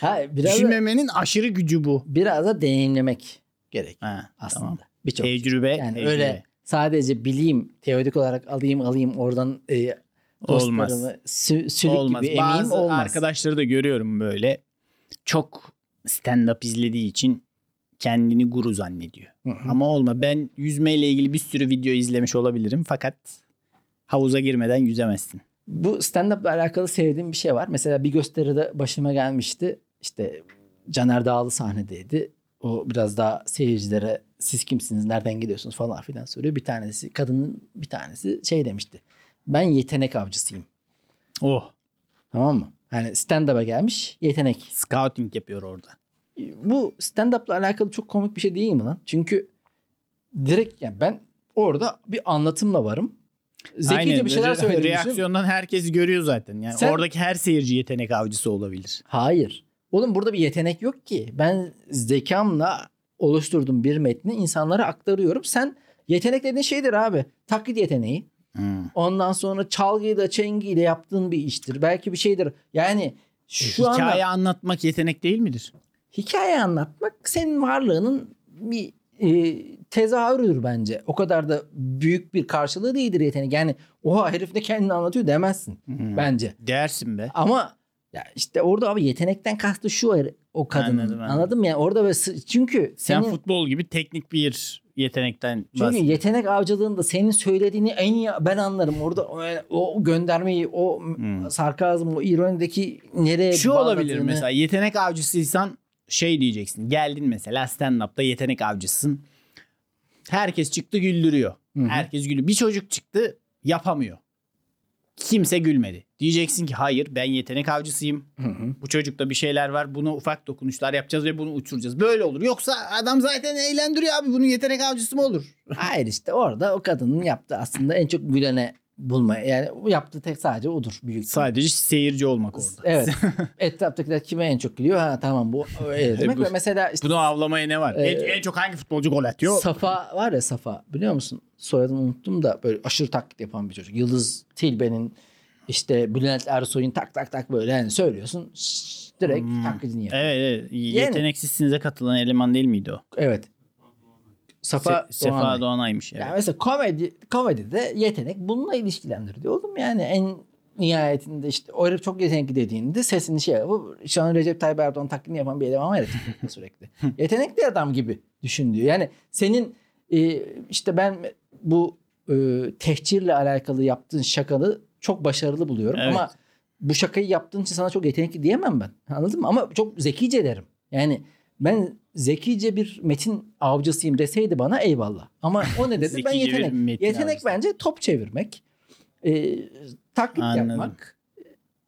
[SPEAKER 1] Hayır, biraz da,
[SPEAKER 2] Düşünmemenin aşırı gücü bu.
[SPEAKER 1] biraz da deneyimlemek gerek
[SPEAKER 2] Ha,
[SPEAKER 1] aslında.
[SPEAKER 2] tamam.
[SPEAKER 1] Birçok şey.
[SPEAKER 2] Tecrübe.
[SPEAKER 1] Yani
[SPEAKER 2] tecrübe.
[SPEAKER 1] öyle sadece bileyim teorik olarak alayım alayım oradan e,
[SPEAKER 2] Olmaz.
[SPEAKER 1] sü- sülük
[SPEAKER 2] olmaz.
[SPEAKER 1] gibi
[SPEAKER 2] Bazı
[SPEAKER 1] olmaz.
[SPEAKER 2] arkadaşları da görüyorum böyle. Çok stand-up izlediği için kendini guru zannediyor.
[SPEAKER 1] Hı hı.
[SPEAKER 2] Ama olma. Ben yüzmeyle ilgili bir sürü video izlemiş olabilirim. Fakat havuza girmeden yüzemezsin.
[SPEAKER 1] Bu stand-up ile alakalı sevdiğim bir şey var. Mesela bir gösteride başıma gelmişti. İşte Caner Dağlı sahnedeydi. O biraz daha seyircilere siz kimsiniz, nereden geliyorsunuz falan filan soruyor. Bir tanesi, kadının bir tanesi şey demişti. Ben yetenek avcısıyım.
[SPEAKER 2] Oh.
[SPEAKER 1] Tamam mı? Yani stand-up'a gelmiş yetenek.
[SPEAKER 2] Scouting yapıyor orada.
[SPEAKER 1] Bu stand-up'la alakalı çok komik bir şey değil mi lan? Çünkü direkt yani ben orada bir anlatımla varım. Zekice
[SPEAKER 2] Aynen.
[SPEAKER 1] bir şeyler için-
[SPEAKER 2] Reaksiyondan herkes görüyor zaten. Yani
[SPEAKER 1] Sen-
[SPEAKER 2] oradaki her seyirci yetenek avcısı olabilir.
[SPEAKER 1] Hayır. Oğlum burada bir yetenek yok ki. Ben zekamla oluşturduğum bir metni insanlara aktarıyorum. Sen yetenek dediğin şeydir abi. Taklit yeteneği.
[SPEAKER 2] Hmm.
[SPEAKER 1] Ondan sonra çalgıyla çengiyle yaptığın bir iştir. Belki bir şeydir. Yani şu
[SPEAKER 2] Hikaye
[SPEAKER 1] anda
[SPEAKER 2] anlatmak yetenek değil midir?
[SPEAKER 1] hikaye anlatmak senin varlığının bir e, tezahürüdür bence. O kadar da büyük bir karşılığı değildir yetenek. Yani oha herif ne kendini anlatıyor demezsin
[SPEAKER 2] Hmm.
[SPEAKER 1] bence.
[SPEAKER 2] Dersin be.
[SPEAKER 1] Ama ya işte orada abi yetenekten kastı şu her- o kadının.
[SPEAKER 2] Anladım, anladım.
[SPEAKER 1] Anladın mı? Yani orada böyle çünkü
[SPEAKER 2] Sen
[SPEAKER 1] senin,
[SPEAKER 2] futbol gibi teknik bir yetenekten
[SPEAKER 1] çünkü yetenek avcılığında senin söylediğini en iyi ben anlarım. Orada o, o göndermeyi, o
[SPEAKER 2] Hmm.
[SPEAKER 1] sarkazm, o ironideki nereye
[SPEAKER 2] Şu olabilir mesela yetenek avcısıysan şey diyeceksin. Geldin mesela stand-up'ta yetenek avcısın. Herkes çıktı güldürüyor.
[SPEAKER 1] Hı hı.
[SPEAKER 2] Herkes gülüyor. Bir çocuk çıktı yapamıyor. Kimse gülmedi. Diyeceksin ki hayır ben yetenek avcısıyım.
[SPEAKER 1] Hı hı.
[SPEAKER 2] Bu çocukta bir şeyler var. Buna ufak dokunuşlar yapacağız ve bunu uçuracağız. Böyle olur. Yoksa adam zaten eğlendiriyor abi. Bunun yetenek avcısı mı olur?
[SPEAKER 1] Hayır işte orada o kadının yaptığı aslında en çok gülene bulmaya. Yani yaptığı tek sadece odur büyük.
[SPEAKER 2] Sadece seyirci olmak orada.
[SPEAKER 1] Evet. Etraftakiler kime en çok gülüyor? Ha tamam bu öyle demek.
[SPEAKER 2] Bu-
[SPEAKER 1] mesela işte
[SPEAKER 2] Bunu avlamaya ne var?
[SPEAKER 1] Ee,
[SPEAKER 2] en, en çok hangi futbolcu gol atıyor?
[SPEAKER 1] Safa var ya Safa biliyor musun? Soyadını unuttum da böyle aşırı taklit yapan bir çocuk. Yıldız Tilbe'nin işte Bülent Ersoy'un tak tak tak böyle yani söylüyorsun şşş, direkt
[SPEAKER 2] Hmm.
[SPEAKER 1] taklidini yapıyor.
[SPEAKER 2] Evet, evet. Yeteneksizsinize katılan eleman değil miydi o?
[SPEAKER 1] Evet. Safa
[SPEAKER 2] Se- Sefa
[SPEAKER 1] Doğanay.
[SPEAKER 2] Doğanay'mış. Evet.
[SPEAKER 1] Yani mesela komedi komedide yetenek bununla ilişkilendiriliyor oğlum yani en nihayetinde işte o herif çok yetenekli dediğinde sesini şey bu şu an Recep Tayyip Erdoğan taklidini yapan bir eleman var ya sürekli. yetenekli adam gibi düşün diyor. Yani senin e, işte ben bu e, tehcirle alakalı yaptığın şakalı çok başarılı buluyorum
[SPEAKER 2] Evet.
[SPEAKER 1] ama bu şakayı yaptığın için sana çok yetenekli diyemem ben. Anladın mı? Ama çok zekice derim. Yani ben zekice bir metin avcısıyım deseydi bana eyvallah. Ama o ne dedi? ben yetenek. Yetenek
[SPEAKER 2] avcısı.
[SPEAKER 1] bence top çevirmek. E, taklit
[SPEAKER 2] Anladım.
[SPEAKER 1] yapmak.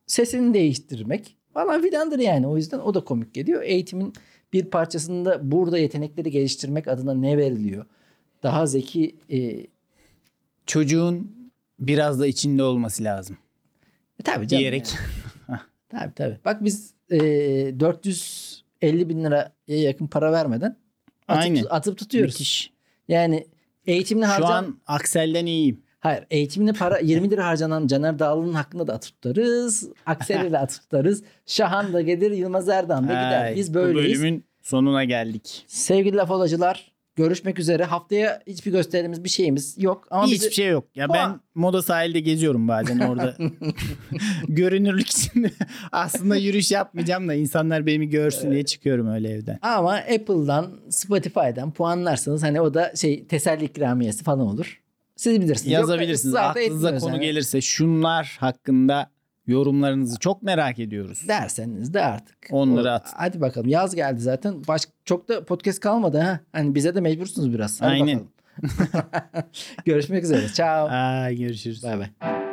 [SPEAKER 1] Sesini değiştirmek falan filandır yani. O yüzden o da komik geliyor. Eğitimin bir parçasında burada yetenekleri geliştirmek adına ne veriliyor? Daha zeki e,
[SPEAKER 2] Çocuğun biraz da içinde olması lazım.
[SPEAKER 1] e, tabii canım.
[SPEAKER 2] Diyerek.
[SPEAKER 1] yani. Tabii tabii. Bak biz e, 450 bin liraya yakın para vermeden atıp, atıp tutuyoruz.
[SPEAKER 2] Müthiş.
[SPEAKER 1] Yani eğitimini
[SPEAKER 2] Şu
[SPEAKER 1] harcan...
[SPEAKER 2] an Aksel'den iyiyim.
[SPEAKER 1] Hayır eğitimine para 20 lira harcanan Caner Dağlı'nın hakkında da atıp tutarız. Aksel'i de atıp tutarız. Şahan da gelir Yılmaz Erdoğan da gider. Biz
[SPEAKER 2] Bu
[SPEAKER 1] böyleyiz.
[SPEAKER 2] bölümün sonuna geldik.
[SPEAKER 1] Sevgili laf olacılar görüşmek üzere. Haftaya hiçbir gösterimiz bir şeyimiz yok. Ama
[SPEAKER 2] Hiçbir
[SPEAKER 1] bizi...
[SPEAKER 2] şey yok. Ya
[SPEAKER 1] Puan.
[SPEAKER 2] ben moda sahilde geziyorum bazen orada. Görünürlük için aslında yürüyüş yapmayacağım da insanlar beni görsün diye çıkıyorum öyle evden.
[SPEAKER 1] Ama Apple'dan, Spotify'dan puanlarsanız hani o da şey teselli ikramiyesi falan olur. Siz bilirsiniz. Yok,
[SPEAKER 2] Yazabilirsiniz.
[SPEAKER 1] da
[SPEAKER 2] Aklınıza konu
[SPEAKER 1] hani.
[SPEAKER 2] gelirse şunlar hakkında yorumlarınızı çok merak ediyoruz.
[SPEAKER 1] Derseniz de artık.
[SPEAKER 2] Onları at.
[SPEAKER 1] Hadi bakalım yaz geldi zaten. Baş, çok da podcast kalmadı ha. Hani bize de mecbursunuz biraz. Hadi
[SPEAKER 2] Aynen.
[SPEAKER 1] Görüşmek üzere. Ciao.
[SPEAKER 2] Aa, görüşürüz.
[SPEAKER 1] Bay bay.